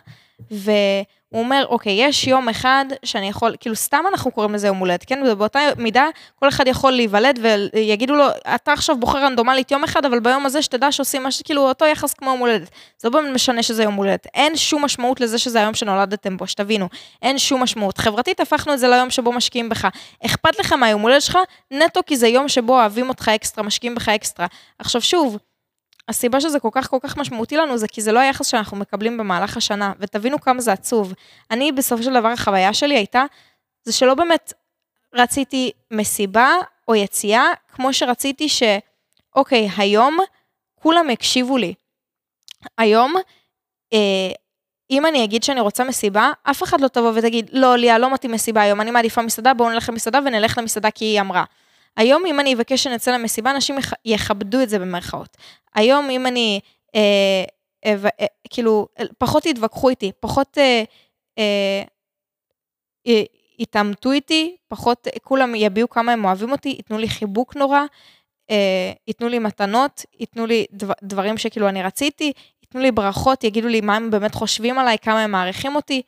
והוא אומר, אוקיי, יש יום אחד שאני יכול, כאילו סתם אנחנו קוראים לזה יום הולדת, כן? ובאותה מידה, כל אחד יכול להיוולד ויגידו לו, אתה עכשיו בוחר רנדומלית יום אחד, אבל ביום הזה שתדע שעושים משהו, כאילו אותו יחס כמו יום הולדת. זה לא באמת משנה שזה יום הולדת. אין שום משמעות לזה שזה היום שנולדתם בו, שתבינו. אין שום משמעות. חברתית הפכנו את זה ליום שבו משקיעים בך. אכפת לך מהיום הולדת שלך, נטו כי זה יום שבו אוהבים אותך אקסטרה, משקיעים בך אקסטרה. עכשיו שוב, הסיבה שזה כל כך כל כך משמעותי לנו זה כי זה לא היחס שאנחנו מקבלים במהלך השנה, ותבינו כמה זה עצוב. אני בסופו של דבר החוויה שלי הייתה, זה שלא באמת רציתי מסיבה או יציאה, כמו שרציתי ש... אוקיי, היום כולם יקשיבו לי. היום, אה, אם אני אגיד שאני רוצה מסיבה, אף אחד לא תבוא ותגיד, לא, ליה, לא מתאים מסיבה היום, אני מעדיפה מסעדה, בואו נלך למסעדה ונלך למסעדה כי היא אמרה. היום אם אני אבקש שנצא למסיבה, אנשים יכבדו את זה במרכאות. היום אם אני, אה, אה, אה, כאילו, פחות יתווכחו איתי, פחות אה, אה, יתעמתו איתי, פחות, כולם יביעו כמה הם אוהבים אותי, ייתנו לי חיבוק נורא, אה, ייתנו לי מתנות, ייתנו לי דבר, דברים שכאילו אני רציתי, ייתנו לי ברכות, יגידו לי מה הם באמת חושבים עליי, כמה הם מעריכים אותי.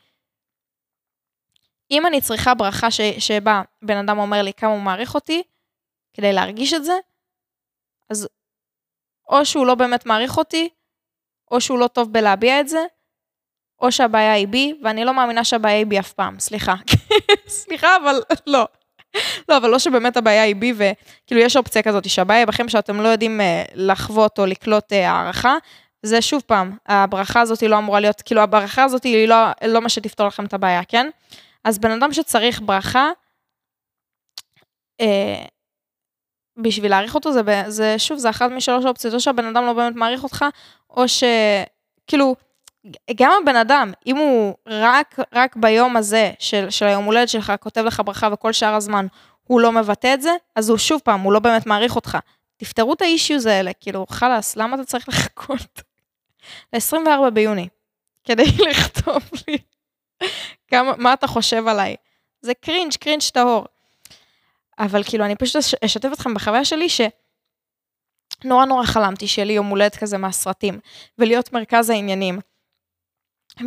אם אני צריכה ברכה ש, שבה בן אדם אומר לי כמה הוא מעריך אותי, כדי להרגיש את זה, אז או שהוא לא באמת מעריך אותי, או שהוא לא טוב בלהביע את זה, או שהבעיה היא בי, ואני לא מאמינה שהבעיה היא בי אף פעם, סליחה. [laughs] סליחה, אבל לא. לא, אבל לא שבאמת הבעיה היא בי, וכאילו יש אופציה כזאת, שהבעיה היא בכם שאתם לא יודעים אה, לחוות או לקלוט אה, הערכה. זה שוב פעם, הברכה הזאת היא לא אמורה להיות, כאילו הברכה הזאת היא לא, לא מה שתפתור לכם את הבעיה, כן? אז בן אדם שצריך ברכה, אה, בשביל להעריך אותו, זה, זה שוב, זה אחת משלוש אופציות, או שהבן אדם לא באמת מעריך אותך, או שכאילו, גם הבן אדם, אם הוא רק, רק ביום הזה של, של היום הולדת שלך כותב לך ברכה וכל שאר הזמן הוא לא מבטא את זה, אז הוא שוב פעם, הוא לא באמת מעריך אותך. תפתרו את האישיוז האלה, כאילו, חלאס, למה אתה צריך לחכות ל-24 ביוני כדי [laughs] לכתוב לי כמה, מה אתה חושב עליי? זה cringe, cringe טהור. אבל כאילו, אני פשוט אשתף אתכם בחוויה שלי שנורא נורא חלמתי שיהיה לי יום הולדת כזה מהסרטים, ולהיות מרכז העניינים.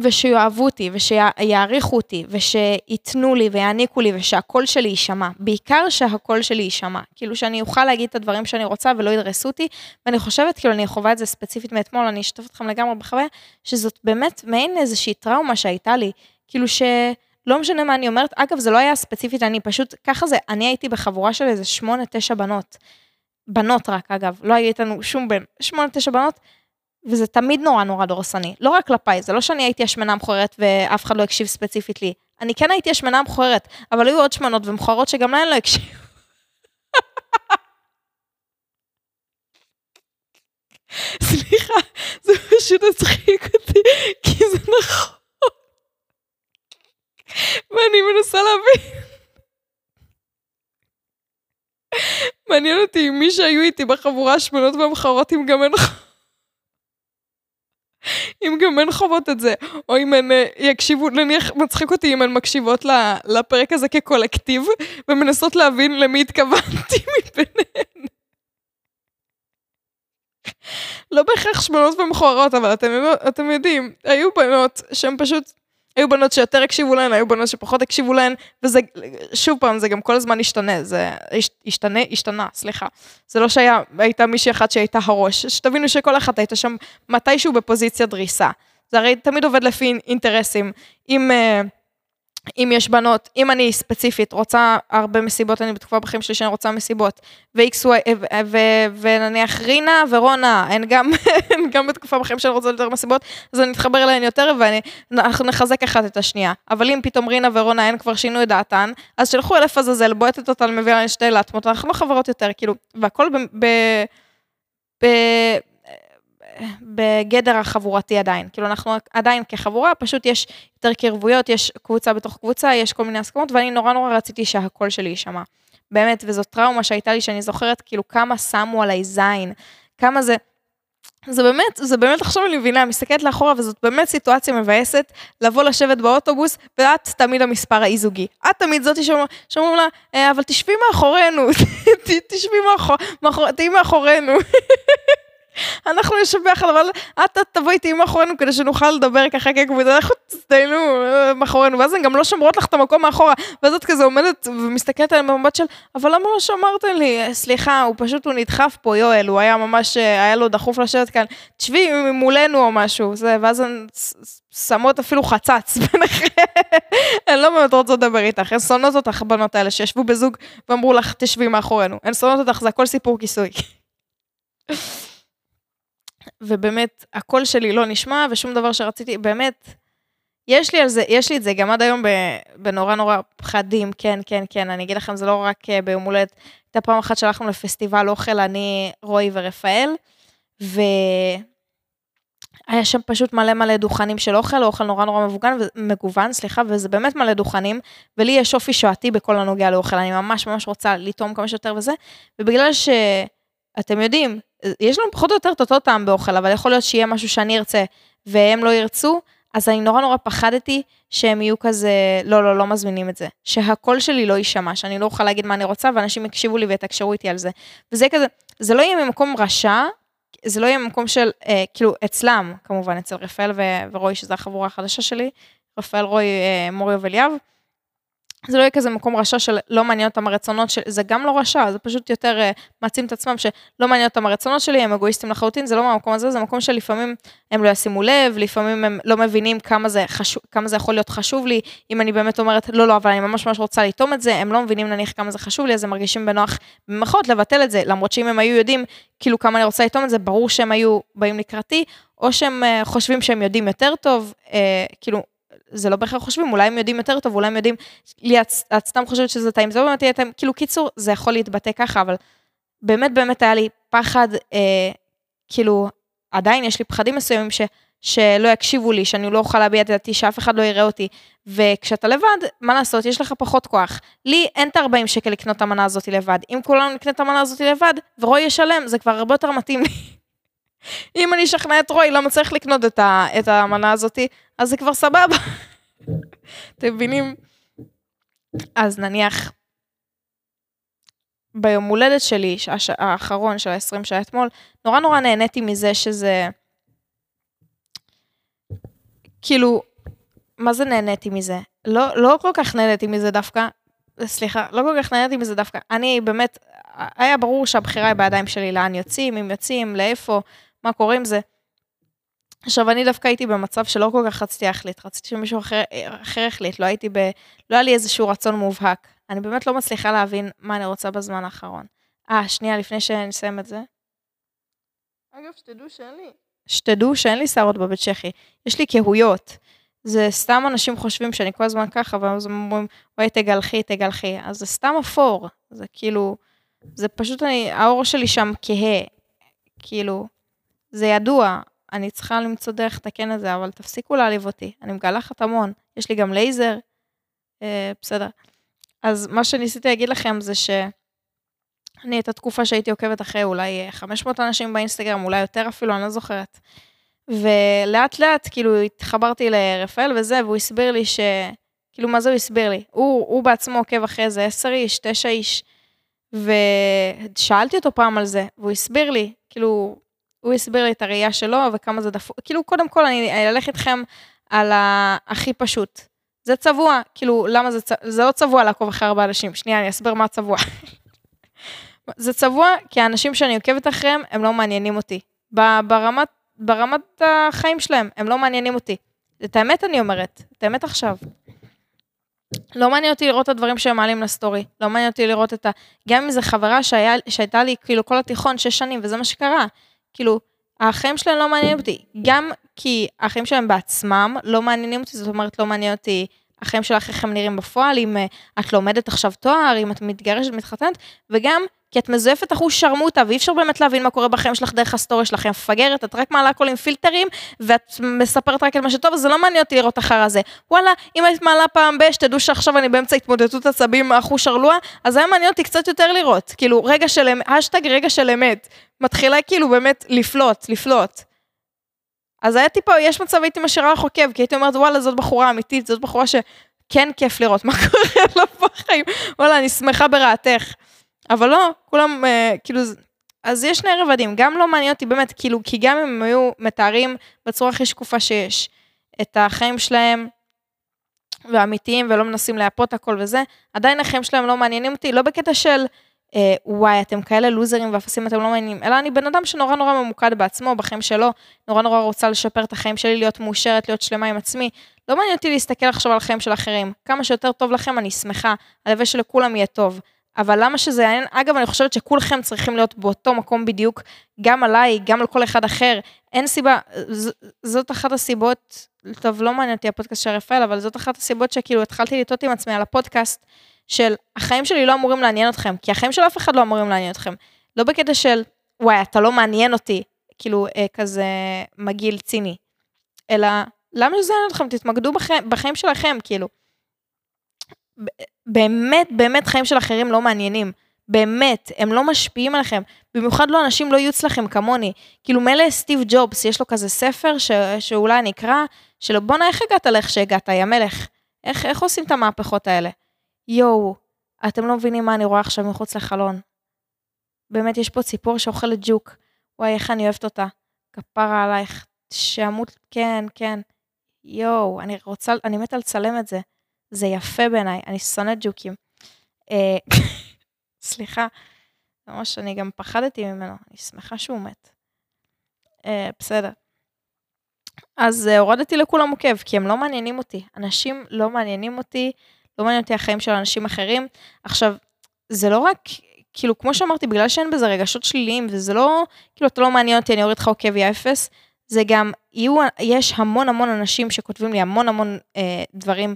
ושיאהבו אותי, ושיעריכו אותי, ושייתנו לי ויעניקו לי, ושהקול שלי יישמע. בעיקר שהקול שלי יישמע. כאילו שאני אוכל להגיד את הדברים שאני רוצה ולא ידרסו אותי, ואני חושבת, כאילו אני חווה את זה ספציפית מאתמול, אני אשתף אתכם לגמרי בחוויה, שזאת באמת מעין איזושהי טראומה שהייתה לי. כאילו ש... לא משנה מה אני אומרת, אגב, זה לא היה ספציפית, אני פשוט, ככה זה, אני הייתי בחבורה של איזה שמונה, תשע בנות. בנות רק, אגב, לא היה איתנו שום בן, שמונה, תשע בנות, וזה תמיד נורא נורא דורסני. לא רק כלפיי, זה לא שאני הייתי השמנה המכוערת ואף אחד לא הקשיב ספציפית לי. אני כן הייתי השמנה המכוערת, אבל היו עוד שמנות ומכוערות שגם להן לא הקשיבו. [laughs] סליחה, זה פשוט הצחיק אותי, כי זה נכון. ואני מנסה להבין. מעניין אותי אם מי שהיו איתי בחבורה השמנות והמחרות, אם גם הן... אם גם הן חוות את זה, או אם הן אה, יקשיבו, נניח מצחיק אותי אם הן מקשיבות לפרק הזה כקולקטיב, ומנסות להבין למי התכוונתי [laughs] מביניהן. לא בהכרח שמנות ומכוערות, אבל אתם, אתם יודעים, היו בנות שהן פשוט היו בנות שיותר הקשיבו להן, היו בנות שפחות הקשיבו להן, וזה, שוב פעם, זה גם כל הזמן השתנה, זה השתנה, השתנה, סליחה. זה לא שהייתה מישהי אחת שהייתה הראש, שתבינו שכל אחת הייתה שם מתישהו בפוזיציה דריסה. זה הרי תמיד עובד לפי אינטרסים. אם... Uh, אם יש בנות, אם אני ספציפית רוצה הרבה מסיבות, אני בתקופה בחיים שלי שאני רוצה מסיבות, ו-X, ונניח רינה ורונה, הן גם, [laughs] הן גם בתקופה בחיים שאני רוצה יותר מסיבות, אז אני אתחבר אליהן יותר ואנחנו נחזק אחת את השנייה. אבל אם פתאום רינה ורונה הן כבר שינו את דעתן, אז שלחו אלף עזאזל, בועטת אותן, מביאה להן שתי לטמות, אנחנו לא חברות יותר, כאילו, והכל ב... ב, ב בגדר החבורתי עדיין. כאילו, אנחנו עדיין כחבורה, פשוט יש יותר קרבויות, יש קבוצה בתוך קבוצה, יש כל מיני הסכמות, ואני נורא נורא רציתי שהקול שלי יישמע. באמת, וזאת טראומה שהייתה לי, שאני זוכרת כאילו כמה שמו עליי זין, כמה זה... זה באמת, זה באמת עכשיו אני מבינה, מסתכלת לאחורה, וזאת באמת סיטואציה מבאסת, לבוא לשבת באוטובוס, ואת תמיד המספר האי-זוגי. את תמיד זאתי שאומרים לה, אה, אבל תשבי מאחורינו, [laughs] תשבי מאחור, תהיי מאחורינו. [laughs] אנחנו נשב ביחד, אבל את תבואי תהיי מאחורינו כדי שנוכל לדבר ככה כקבוצה, אנחנו תסתיינו אה, מאחורינו, ואז הן גם לא שומרות לך את המקום מאחורה, ואז את כזה עומדת ומסתכלת עליהם במבט של, אבל למה לא שמרתם לי? סליחה, הוא פשוט, הוא נדחף פה, יואל, הוא היה ממש, אה, היה לו דחוף לשבת כאן, תשבי מולנו או משהו, זה, ואז הן שמות אפילו חצץ [laughs] ביניכם, הן לא באמת רוצות לדבר איתך, הן שונאות אותך, הבנות האלה שישבו בזוג ואמרו לך, תשבי מאחורינו, הן שונאות אותך, זה הכל סיפור כיסוי. [laughs] ובאמת, הקול שלי לא נשמע, ושום דבר שרציתי, באמת, יש לי זה, יש לי את זה גם עד היום בנורא נורא פחדים, כן, כן, כן, אני אגיד לכם, זה לא רק אה, ביום הולדת, הייתה פעם אחת שהלכנו לפסטיבל אוכל, אני, רועי ורפאל, והיה שם פשוט מלא מלא דוכנים של אוכל, אוכל נורא נורא מבוגן, מגוון, סליחה, וזה באמת מלא דוכנים, ולי יש אופי שועתי בכל הנוגע לאוכל, אני ממש ממש רוצה לטעום כמה שיותר וזה, ובגלל שאתם יודעים, יש לנו פחות או יותר את אותו טעם באוכל, אבל יכול להיות שיהיה משהו שאני ארצה והם לא ירצו, אז אני נורא נורא פחדתי שהם יהיו כזה, לא, לא, לא מזמינים את זה. שהקול שלי לא יישמע, שאני לא אוכל להגיד מה אני רוצה, ואנשים יקשיבו לי ויתקשרו איתי על זה. וזה כזה, זה לא יהיה ממקום רשע, זה לא יהיה ממקום של, אה, כאילו, אצלם, כמובן, אצל רפאל ורועי, שזו החבורה החדשה שלי, רפאל, רועי, אה, מורי וליאב. זה לא יהיה כזה מקום רשע של לא מעניין אותם הרצונות של, זה גם לא רשע, זה פשוט יותר uh, מעצים את עצמם שלא מעניין אותם הרצונות שלי, הם אגואיסטים לחלוטין, זה לא מהמקום הזה, זה מקום שלפעמים הם לא ישימו לב, לפעמים הם לא מבינים כמה זה, חשוב, כמה זה יכול להיות חשוב לי, אם אני באמת אומרת, לא, לא, אבל אני ממש ממש רוצה לטעום את זה, הם לא מבינים נניח כמה זה חשוב לי, אז הם מרגישים בנוח במחות לבטל את זה, למרות שאם הם היו יודעים כאילו כמה אני רוצה לטעום את זה, ברור שהם היו באים לקראתי, או שהם uh, חושבים שהם יודעים יותר טוב, uh, כאילו, זה לא בהכרח חושבים, אולי הם יודעים יותר טוב, אולי הם יודעים, לי את, סתם חושבת שזה טעים, זה לא באמת יהיה טעים, כאילו קיצור, זה יכול להתבטא ככה, אבל באמת באמת היה לי פחד, אה, כאילו, עדיין יש לי פחדים מסוימים ש, שלא יקשיבו לי, שאני לא אוכל להביע את דעתי, שאף אחד לא יראה אותי. וכשאתה לבד, מה לעשות, יש לך פחות כוח. לי אין את ה-40 שקל לקנות את המנה הזאת לבד. אם כולנו נקנה את המנה הזאת לבד, ורועי ישלם, זה כבר הרבה יותר מתאים לי. [laughs] אם אני אשכנע את רועי למה צריך לקנות את, ה, את המנה הזאתי, אז זה כבר סבבה. אתם מבינים? אז נניח, ביום הולדת שלי, הש... האחרון של ה-20 שהיה אתמול, נורא נורא נהניתי מזה שזה... כאילו, מה זה נהניתי מזה? לא, לא כל כך נהניתי מזה דווקא, סליחה, לא כל כך נהניתי מזה דווקא. אני באמת, היה ברור שהבחירה היא בידיים שלי לאן יוצאים, אם יוצאים, לאיפה, מה קורה עם זה. עכשיו, אני דווקא הייתי במצב שלא כל כך רציתי להחליט, רציתי שמישהו אחר, אחר יחליט, לא הייתי ב... לא היה לי איזשהו רצון מובהק. אני באמת לא מצליחה להבין מה אני רוצה בזמן האחרון. אה, שנייה, לפני שנסיים את זה. אגב, שתדעו שאין לי... שתדעו שאין לי שערות בבית צ'כי, יש לי קהויות. זה סתם אנשים חושבים שאני כל הזמן ככה, ואז הם אומרים, וואי, תגלחי, תגלחי. אז זה סתם אפור, זה כאילו, זה פשוט אני, האור שלי שם כהה, כאילו, זה ידוע, אני צריכה למצוא דרך לתקן את זה, אבל תפסיקו להעליב אותי, אני מגלחת המון, יש לי גם לייזר, אה, בסדר. אז מה שניסיתי להגיד לכם זה שאני את התקופה שהייתי עוקבת אחרי אולי 500 אנשים באינסטגרם, אולי יותר אפילו, אני לא זוכרת. ולאט לאט כאילו התחברתי לרפאל וזה, והוא הסביר לי ש... כאילו, מה זה הוא הסביר לי? הוא, הוא בעצמו עוקב אחרי זה 10 איש, 9 איש. ושאלתי אותו פעם על זה, והוא הסביר לי, כאילו, הוא הסביר לי את הראייה שלו וכמה זה דפוק. כאילו, קודם כל, אני אלך איתכם על הכי פשוט. זה צבוע, כאילו, למה זה צבוע? זה לא צבוע לעקוב אחרי הרבה אנשים. שנייה, אני אסביר מה צבוע. [laughs] זה צבוע כי האנשים שאני עוקבת אחריהם, הם לא מעניינים אותי. ברמת, ברמת החיים שלהם, הם לא מעניינים אותי. את האמת אני אומרת, את האמת עכשיו. לא מעניין אותי לראות את הדברים שהם מעלים לסטורי, לא מעניין אותי לראות את ה... גם אם זו חברה שהיה, שהייתה לי כאילו כל התיכון, שש שנים, וזה מה שקרה. כאילו, החיים שלהם לא מעניינים אותי. גם כי החיים שלהם בעצמם לא מעניינים אותי, זאת אומרת, לא מעניין אותי החיים שלך, איך הם נראים בפועל, אם uh, את לומדת עכשיו תואר, אם את מתגרשת, מתחתנת, וגם כי את מזויפת אחוז שרמוטה, ואי אפשר באמת להבין מה קורה בחיים שלך דרך הסטוריה שלכם. מפגרת, את רק מעלה הכל עם פילטרים, ואת מספרת רק על מה שטוב, אז זה לא מעניין אותי לראות אחר הזה. וואלה, אם היית מעלה פעם ב, שתדעו שעכשיו אני באמצע התמודדות עצבים אחוז שרלואה, אז היה מעניין אותי קצת יותר לראות. כאילו, רגע של אמת, השטג רגע של אמת. מתחילה כאילו באמת לפלוט, לפלוט. אז היה טיפה, יש מצב הייתי משאירה לך עוקב, כי הייתי אומרת, וואלה, זאת בחורה אמיתית, זאת בחורה שכן כיף לראות מה קורה [laughs] לה בחיים. וואלה, אני שמחה ברעתך. אבל לא, כולם, אה, כאילו, אז יש שני רבדים, גם לא מעניין אותי באמת, כאילו, כי גם אם הם היו מתארים בצורה הכי שקופה שיש, את החיים שלהם, ואמיתיים, ולא מנסים להפות הכל וזה, עדיין החיים שלהם לא מעניינים אותי, לא בקטע של, אה, וואי, אתם כאלה לוזרים ואפסים, אתם לא מעניינים, אלא אני בן אדם שנורא נורא ממוקד בעצמו, בחיים שלו, נורא נורא רוצה לשפר את החיים שלי, להיות מאושרת, להיות שלמה עם עצמי. לא מעניין אותי להסתכל עכשיו על החיים של אחרים. כמה שיותר טוב לכם, אני שמחה. הלוואי שלכולם יהיה טוב. אבל למה שזה יעניין? אגב, אני חושבת שכולכם צריכים להיות באותו מקום בדיוק, גם עליי, גם על כל אחד אחר. אין סיבה, ז, זאת אחת הסיבות, טוב, לא מעניין אותי הפודקאסט של רפאל, אבל זאת אחת הסיבות שכאילו התחלתי לטעות עם עצמי על הפודקאסט, של החיים שלי לא אמורים לעניין אתכם, כי החיים של אף אחד לא אמורים לעניין אתכם. לא בקטע של, וואי, אתה לא מעניין אותי, כאילו, אה, כזה מגעיל ציני, אלא, למה שזה יעניין אתכם? תתמקדו בחיים, בחיים שלכם, כאילו. באמת, באמת חיים של אחרים לא מעניינים. באמת, הם לא משפיעים עליכם. במיוחד לא אנשים לא יהיו אצלכם כמוני. כאילו מילא סטיב ג'ובס, יש לו כזה ספר ש... שאולי אני אקרא, של בואנה, איך הגעת לאיך שהגעת, יא מלך? איך, איך עושים את המהפכות האלה? יואו, אתם לא מבינים מה אני רואה עכשיו מחוץ לחלון. באמת, יש פה ציפור שאוכלת ג'וק. וואי, איך אני אוהבת אותה. כפרה עלייך, שאמות, כן, כן. יואו, אני רוצה, אני מתה לצלם את זה. זה יפה בעיניי, אני שונאת ג'וקים. אה, סליחה, ממש, אני גם פחדתי ממנו, אני שמחה שהוא מת. אה, בסדר. אז אה, הורדתי לכולם עוקב, כי הם לא מעניינים אותי. אנשים לא מעניינים אותי, לא מעניין אותי החיים של אנשים אחרים. עכשיו, זה לא רק, כאילו, כמו שאמרתי, בגלל שאין בזה רגשות שליליים, וזה לא, כאילו, אתה לא מעניין אותי, אני אוריד לך עוקב, יא אפס, זה גם, יהיו, יש המון המון אנשים שכותבים לי המון המון אה, דברים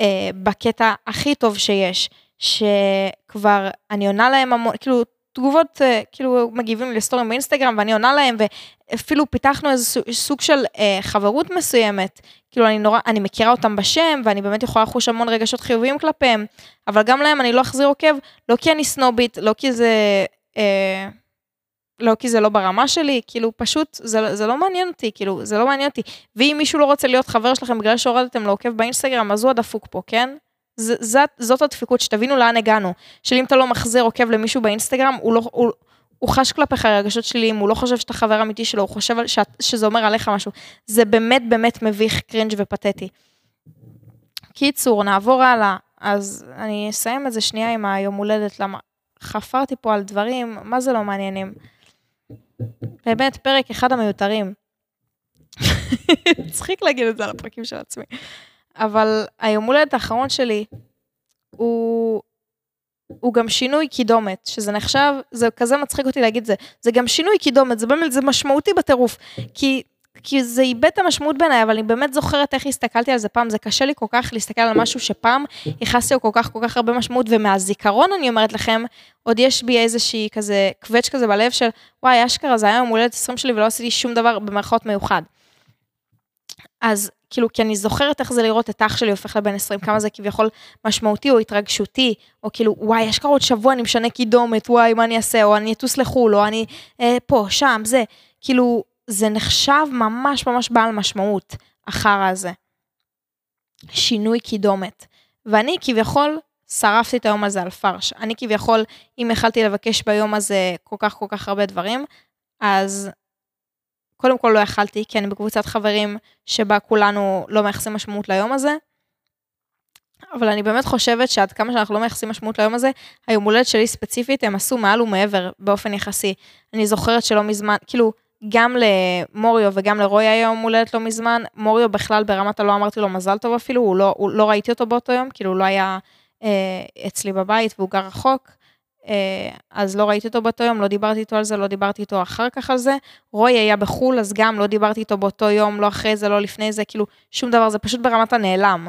אה, בקטע הכי טוב שיש, שכבר אני עונה להם המון, כאילו, תגובות, אה, כאילו, מגיבים לסטורים באינסטגרם ואני עונה להם, ואפילו פיתחנו איזה סוג של אה, חברות מסוימת. כאילו, אני נורא, אני מכירה אותם בשם, ואני באמת יכולה לחוש המון רגשות חיוביים כלפיהם, אבל גם להם אני לא אחזיר עוקב, לא כי אני סנובית, לא כי זה... אה, לא כי זה לא ברמה שלי, כאילו פשוט זה, זה לא מעניין אותי, כאילו זה לא מעניין אותי. ואם מישהו לא רוצה להיות חבר שלכם בגלל שהורדתם לו עוקב באינסטגרם, אז הוא הדפוק פה, כן? ז, זאת, זאת הדפיקות, שתבינו לאן הגענו. של אם אתה לא מחזיר עוקב למישהו באינסטגרם, הוא לא... הוא, הוא חש כלפיך רגשות שליליים, הוא לא חושב שאתה חבר אמיתי שלו, הוא חושב שאת, שזה אומר עליך משהו. זה באמת באמת מביך, קרינג' ופתטי. קיצור, נעבור הלאה. אז אני אסיים את זה שנייה עם היום הולדת, למה חפרתי פה על דברים, מה זה לא מעניינים. באמת, פרק אחד המיותרים. מצחיק להגיד את זה על הפרקים של עצמי. אבל היום הולדת האחרון שלי, הוא, הוא גם שינוי קידומת, שזה נחשב, זה כזה מצחיק אותי להגיד זה, זה גם שינוי קידומת, זה באמת, זה משמעותי בטירוף. כי כי זה איבד את המשמעות בעיניי, אבל אני באמת זוכרת איך הסתכלתי על זה פעם, זה קשה לי כל כך להסתכל על משהו שפעם ייחסתי לו כל כך כל כך הרבה משמעות, ומהזיכרון אני אומרת לכם, עוד יש בי איזושהי כזה קווץ' כזה בלב של, וואי, אשכרה, זה היה יום הולדת 20 שלי ולא עשיתי שום דבר במרכאות מיוחד. אז כאילו, כי אני זוכרת איך זה לראות את אח שלי הופך לבן 20, כמה זה כביכול משמעותי או התרגשותי, או כאילו, וואי, אשכרה עוד שבוע אני משנה קידומת, וואי, מה אני אעשה, או אני אטוס לחו"ל, או אני אה, פה, שם, זה. כאילו, זה נחשב ממש ממש בעל משמעות, החרא הזה. שינוי קידומת. ואני כביכול שרפתי את היום הזה על פרש. אני כביכול, אם יכלתי לבקש ביום הזה כל כך כל כך הרבה דברים, אז קודם כל לא יכלתי, כי אני בקבוצת חברים שבה כולנו לא מייחסים משמעות ליום הזה. אבל אני באמת חושבת שעד כמה שאנחנו לא מייחסים משמעות ליום הזה, היום הולדת שלי ספציפית, הם עשו מעל ומעבר באופן יחסי. אני זוכרת שלא מזמן, כאילו, גם למוריו וגם לרוי היה יום הולדת לא מזמן, מוריו בכלל ברמת הלא אמרתי לו מזל טוב אפילו, הוא לא, הוא, לא ראיתי אותו באותו יום, כאילו הוא לא היה אה, אצלי בבית והוא גר רחוק, אה, אז לא ראיתי אותו באותו יום, לא דיברתי איתו על זה, לא דיברתי איתו אחר כך על זה. רוי היה בחו"ל, אז גם לא דיברתי איתו באותו יום, לא אחרי זה, לא לפני זה, כאילו שום דבר, זה פשוט ברמת הנעלם.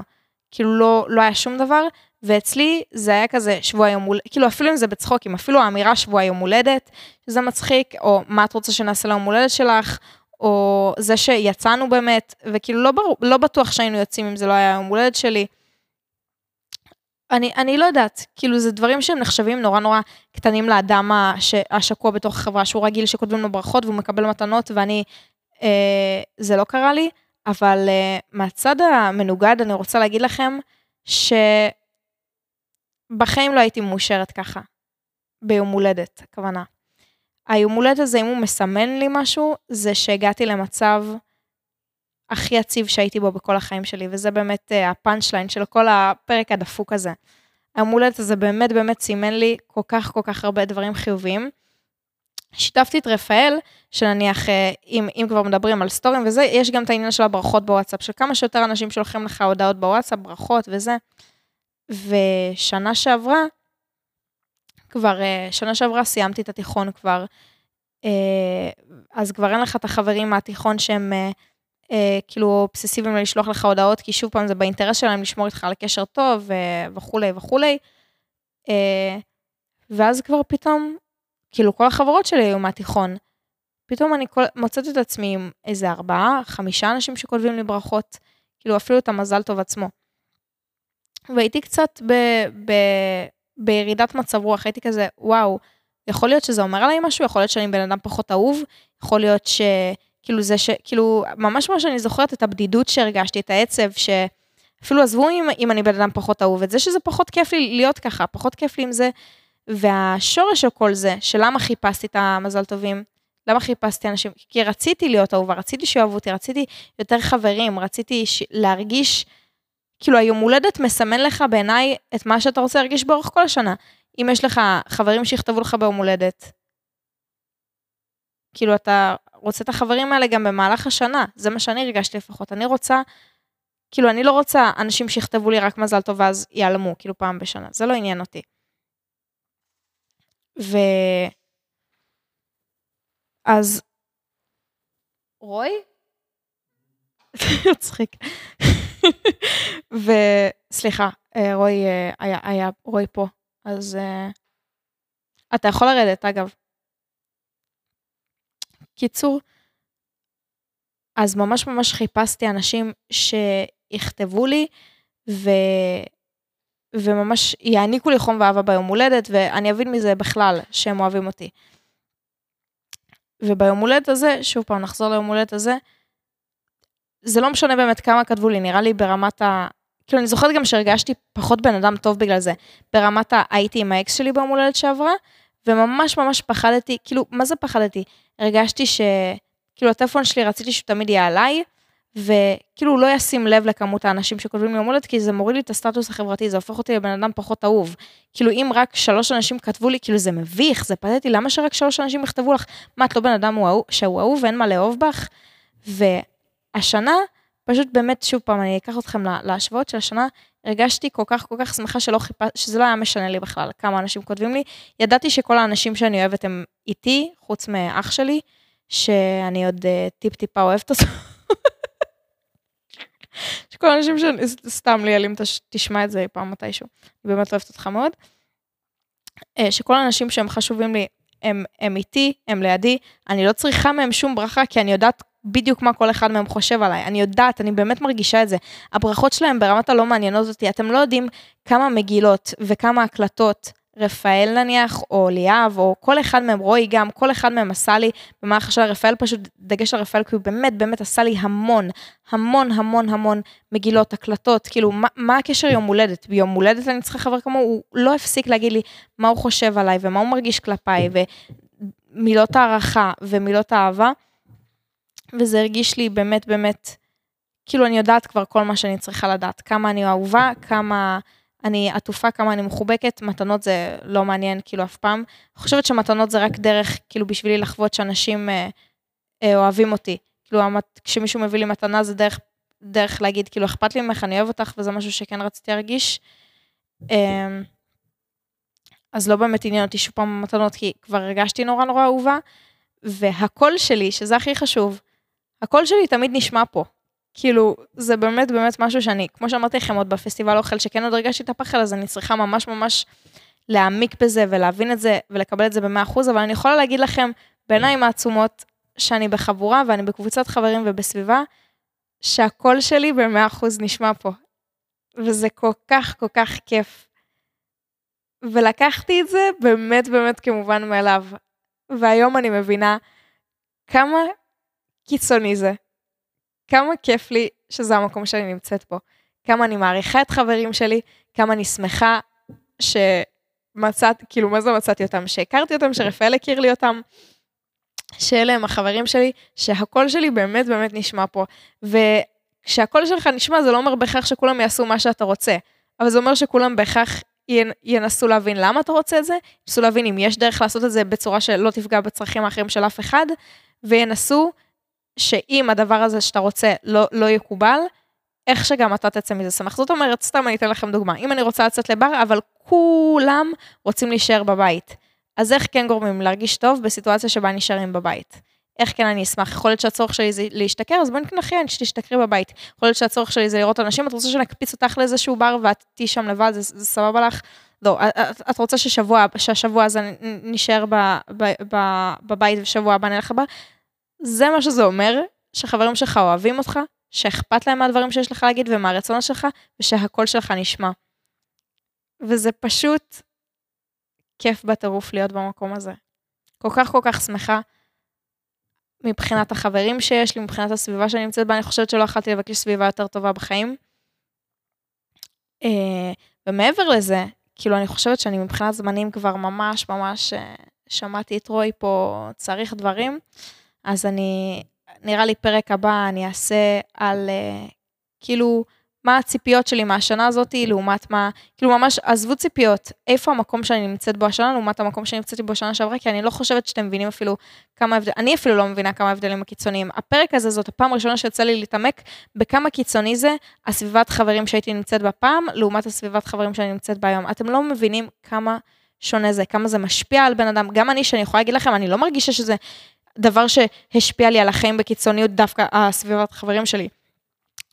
כאילו לא, לא היה שום דבר, ואצלי זה היה כזה שבוע יום הולדת, כאילו אפילו אם זה בצחוקים, אפילו האמירה שבוע יום הולדת, שזה מצחיק, או מה את רוצה שנעשה ליום הולדת שלך, או זה שיצאנו באמת, וכאילו לא, ברור, לא בטוח שהיינו יוצאים אם זה לא היה יום הולדת שלי. אני, אני לא יודעת, כאילו זה דברים שהם נחשבים נורא נורא קטנים לאדם הש, השקוע בתוך החברה, שהוא רגיל שכותבים לו ברכות והוא מקבל מתנות, ואני, אה, זה לא קרה לי, אבל אה, מהצד המנוגד אני רוצה להגיד לכם, שבחיים לא הייתי מאושרת ככה, ביום הולדת, הכוונה. היום הולדת הזה, אם הוא מסמן לי משהו, זה שהגעתי למצב הכי יציב שהייתי בו בכל החיים שלי, וזה באמת uh, הפאנצ' ליין של כל הפרק הדפוק הזה. היום הולדת הזה באמת באמת סימן לי כל כך כל כך הרבה דברים חיוביים. שיתפתי את רפאל, שנניח, אה, אם, אם כבר מדברים על סטורים וזה, יש גם את העניין של הברכות בוואטסאפ, של כמה שיותר אנשים שולחים לך הודעות בוואטסאפ, ברכות וזה. ושנה שעברה, כבר, אה, שנה שעברה סיימתי את התיכון כבר, אה, אז כבר אין לך את החברים מהתיכון שהם אה, כאילו אובססיביים לשלוח לך הודעות, כי שוב פעם זה באינטרס שלהם לשמור איתך על קשר טוב וכולי וכולי. ואז כבר פתאום, כאילו כל החברות שלי היו מהתיכון. פתאום אני כל, מוצאת את עצמי עם איזה ארבעה, חמישה אנשים שכותבים לי ברכות, כאילו אפילו את המזל טוב עצמו. והייתי קצת ב, ב, בירידת מצב רוח, הייתי כזה, וואו, יכול להיות שזה אומר עליי משהו, יכול להיות שאני בן אדם פחות אהוב, יכול להיות שכאילו זה ש... כאילו, ממש מה שאני זוכרת את הבדידות שהרגשתי, את העצב, שאפילו עזבו אם, אם אני בן אדם פחות אהוב, את זה שזה פחות כיף לי להיות ככה, פחות כיף לי עם זה. והשורש של כל זה, שלמה חיפשתי את המזל טובים, למה חיפשתי אנשים? כי רציתי להיות אהובה, רציתי שאוהבו אותי, רציתי יותר חברים, רציתי ש... להרגיש, כאילו היום הולדת מסמן לך בעיניי את מה שאתה רוצה להרגיש באורך כל השנה. אם יש לך חברים שיכתבו לך ביום הולדת, כאילו אתה רוצה את החברים האלה גם במהלך השנה, זה מה שאני הרגשתי לפחות. אני רוצה, כאילו אני לא רוצה אנשים שיכתבו לי רק מזל טוב ואז ייעלמו, כאילו פעם בשנה, זה לא עניין אותי. ו... אז... רוי? [laughs] מצחיק. וסליחה, אה, רוי אה, היה, היה רוי פה. אז uh, אתה יכול לרדת, אגב. קיצור, אז ממש ממש חיפשתי אנשים שיכתבו לי, ו... וממש יעניקו לי חום ואהבה ביום הולדת, ואני אבין מזה בכלל שהם אוהבים אותי. וביום הולדת הזה, שוב פעם, נחזור ליום הולדת הזה, זה לא משנה באמת כמה כתבו לי, נראה לי ברמת ה... כאילו, אני זוכרת גם שהרגשתי פחות בן אדם טוב בגלל זה. ברמת הייתי עם האקס שלי ביום הולדת שעברה, וממש ממש פחדתי, כאילו, מה זה פחדתי? הרגשתי ש... כאילו, הטלפון שלי רציתי שהוא תמיד יהיה עליי, וכאילו, לא ישים לב לכמות האנשים שכותבים לי יום הולדת, כי זה מוריד לי את הסטטוס החברתי, זה הופך אותי לבן אדם פחות אהוב. כאילו, אם רק שלוש אנשים כתבו לי, כאילו, זה מביך, זה פתטי, למה שרק שלוש אנשים יכתבו לך? מה, את לא בן אדם שהוא אהוב ואין מה לאהוב בך? והשנה, פשוט באמת, שוב פעם, אני אקח אתכם להשוואות של השנה, הרגשתי כל כך כל כך שמחה שלא חיפ... שזה לא היה משנה לי בכלל כמה אנשים כותבים לי. ידעתי שכל האנשים שאני אוהבת הם איתי, חוץ מאח שלי, שאני עוד uh, טיפ-טיפה אוהבת אותו. [laughs] שכל האנשים שאני, סתם ליאל, אם תשמע את זה פעם מתישהו, אני באמת אוהבת אותך מאוד. Uh, שכל האנשים שהם חשובים לי, הם, הם איתי, הם לידי, אני לא צריכה מהם שום ברכה, כי אני יודעת בדיוק מה כל אחד מהם חושב עליי. אני יודעת, אני באמת מרגישה את זה. הברכות שלהם ברמת הלא מעניינות אותי. אתם לא יודעים כמה מגילות וכמה הקלטות רפאל נניח, או ליאב, או כל אחד מהם, רועי גם, כל אחד מהם עשה לי במהלך השנה, רפאל פשוט, דגש על רפאל, כי הוא באמת באמת עשה לי המון, המון המון המון מגילות, הקלטות, כאילו, מה, מה הקשר יום הולדת? ביום הולדת אני צריכה חבר כמוהו, הוא לא הפסיק להגיד לי מה הוא חושב עליי, ומה הוא מרגיש כלפיי, ומילות הערכה ומילות האהבה. וזה הרגיש לי באמת באמת, כאילו אני יודעת כבר כל מה שאני צריכה לדעת, כמה אני אהובה, כמה אני עטופה, כמה אני מחובקת, מתנות זה לא מעניין כאילו אף פעם. אני חושבת שמתנות זה רק דרך כאילו בשבילי לחוות שאנשים אה, אה, אוהבים אותי. כאילו כשמישהו מביא לי מתנה זה דרך, דרך להגיד כאילו אכפת לי ממך, אני אוהב אותך וזה משהו שכן רציתי להרגיש. אה, אז לא באמת עניין אותי שוב פעם מתנות, כי כבר הרגשתי נורא נורא אהובה, והקול שלי, שזה הכי חשוב, הקול שלי תמיד נשמע פה. כאילו, זה באמת באמת משהו שאני, כמו שאמרתי לכם עוד בפסטיבל אוכל, שכן עוד הרגשתי את הפחד, אז אני צריכה ממש ממש להעמיק בזה ולהבין את זה ולקבל את זה ב-100%, אבל אני יכולה להגיד לכם, בעיניים העצומות, שאני בחבורה ואני בקבוצת חברים ובסביבה, שהקול שלי ב-100% נשמע פה. וזה כל כך כל כך כיף. ולקחתי את זה באמת באמת כמובן מאליו. והיום אני מבינה כמה קיצוני זה. כמה כיף לי שזה המקום שאני נמצאת בו. כמה אני מעריכה את חברים שלי, כמה אני שמחה שמצאת, כאילו, מה זה מצאתי אותם? שהכרתי אותם, שרפאל הכיר לי אותם, שאלה הם החברים שלי, שהקול שלי באמת באמת נשמע פה. וכשהקול שלך נשמע, זה לא אומר בהכרח שכולם יעשו מה שאתה רוצה, אבל זה אומר שכולם בהכרח ינסו להבין למה אתה רוצה את זה, ינסו להבין אם יש דרך לעשות את זה בצורה שלא תפגע בצרכים האחרים של אף אחד, וינסו שאם הדבר הזה שאתה רוצה לא, לא יקובל, איך שגם אתה תצא מזה שמח. זאת אומרת, סתם אני אתן לכם דוגמה, אם אני רוצה לצאת לבר, אבל כולם רוצים להישאר בבית, אז איך כן גורמים להרגיש טוב בסיטואציה שבה נשארים בבית? איך כן אני אשמח? יכול להיות שהצורך שלי זה להשתכר, אז בואי נתנחי, שתשתכרי בבית. יכול להיות שהצורך שלי זה לראות אנשים, את רוצה שנקפיץ אותך לאיזשהו בר ואת תהיי שם לבד, זה, זה סבבה לך? לא, את, רוצה ששבוע, שהשבוע הזה נשאר ב, בבית ושבוע הבא נלך לבר? זה מה שזה אומר, שחברים שלך אוהבים אותך, שאכפת להם מהדברים שיש לך להגיד ומהרצונות שלך, ושהקול שלך נשמע. וזה פשוט כיף בטירוף להיות במקום הזה. כל כך כל כך שמחה מבחינת החברים שיש לי, מבחינת הסביבה שאני נמצאת בה, אני חושבת שלא יכולתי לבקש סביבה יותר טובה בחיים. אה, ומעבר לזה, כאילו, אני חושבת שאני מבחינת זמנים כבר ממש ממש אה, שמעתי את רוי פה, צריך דברים, אז אני, נראה לי פרק הבא אני אעשה על, אה, כאילו, מה הציפיות שלי מהשנה הזאת, לעומת מה, כאילו ממש עזבו ציפיות, איפה המקום שאני נמצאת בו השנה, לעומת המקום שאני נמצאתי בו השנה שעברה, כי אני לא חושבת שאתם מבינים אפילו כמה הבדלים, אני אפילו לא מבינה כמה הבדלים הקיצוניים. הפרק הזה זאת הפעם הראשונה שיצא לי להתעמק בכמה קיצוני זה הסביבת חברים שהייתי נמצאת בה פעם, לעומת הסביבת חברים שאני נמצאת בה היום. אתם לא מבינים כמה שונה זה, כמה זה משפיע על בן אדם. גם אני, שאני יכולה להגיד לכם, אני לא מרגישה שזה דבר שהשפיע לי על החיים בקיצוניות, דווקא הסביבת חברים שלי.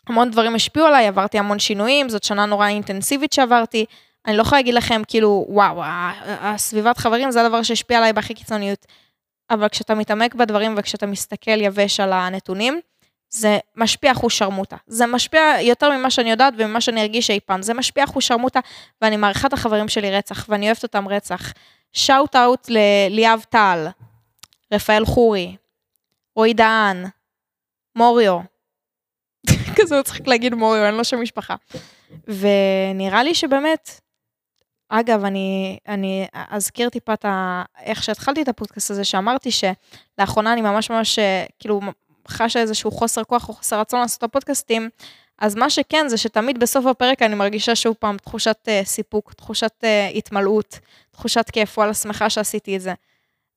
המון דברים השפיעו עליי, עברתי המון שינויים, זאת שנה נורא אינטנסיבית שעברתי. אני לא יכולה להגיד לכם, כאילו, וואו, הסביבת חברים זה הדבר שהשפיע עליי בהכי קיצוניות. אבל כשאתה מתעמק בדברים וכשאתה מסתכל יבש על הנתונים, זה משפיע אחוז שרמוטה. זה משפיע יותר ממה שאני יודעת וממה שאני ארגיש אי פעם. זה משפיע אחוז שרמוטה, ואני מעריכה את החברים שלי רצח, ואני אוהבת אותם רצח. שאוט אאוט לליאב טל, רפאל חורי, רועי דהן, מוריו, [laughs] כזה מצחיק להגיד מוריו, אין לו שם משפחה. ונראה לי שבאמת, אגב, אני, אני אזכיר טיפה את ה... איך שהתחלתי את הפודקאסט הזה, שאמרתי שלאחרונה אני ממש ממש, כאילו, חשה איזשהו חוסר כוח או חוסר רצון לעשות את הפודקאסטים, אז מה שכן זה שתמיד בסוף הפרק אני מרגישה שוב פעם תחושת uh, סיפוק, תחושת uh, התמלאות, תחושת כיף, וואלה, שמחה שעשיתי את זה.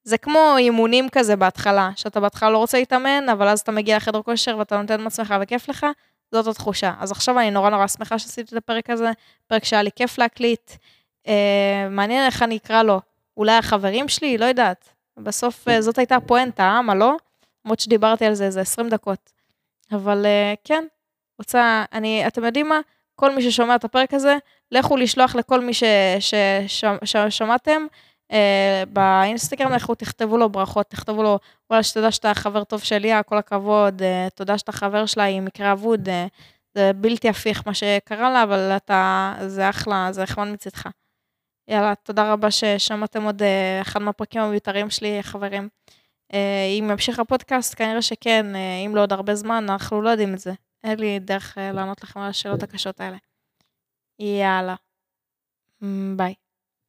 זה כמו אימונים כזה בהתחלה, שאתה בהתחלה לא רוצה להתאמן, אבל אז אתה מגיע לחדר כושר ואתה נותן מעצמך וכיף לך, זאת התחושה. אז עכשיו אני נורא נורא שמחה שעשיתי את הפרק הזה, פרק שהיה לי כיף להקליט. אה, מעניין איך אני אקרא לו. אולי החברים שלי? לא יודעת. בסוף אה, זאת הייתה הפואנטה, אה? מה לא? למרות שדיברתי על זה איזה 20 דקות. אבל אה, כן, רוצה, אני, אתם יודעים מה? כל מי ששומע את הפרק הזה, לכו לשלוח לכל מי ששמעתם. אה, באינסטגרם לכו תכתבו לו ברכות, תכתבו לו, וואלה, שתדע שאתה חבר טוב של ליה, כל הכבוד, אה, תודה שאתה חבר שלה עם מקרה אבוד, אה, זה בלתי הפיך מה שקרה לה, אבל אתה, זה אחלה, זה נחמד מצדך. יאללה, תודה רבה ששמעתם עוד אחד מהפרקים המיותרים שלי, חברים. אם ימשיך הפודקאסט, כנראה שכן, אם לא עוד הרבה זמן, אנחנו לא יודעים את זה. אין לי דרך לענות לכם על השאלות הקשות האלה. יאללה. ביי.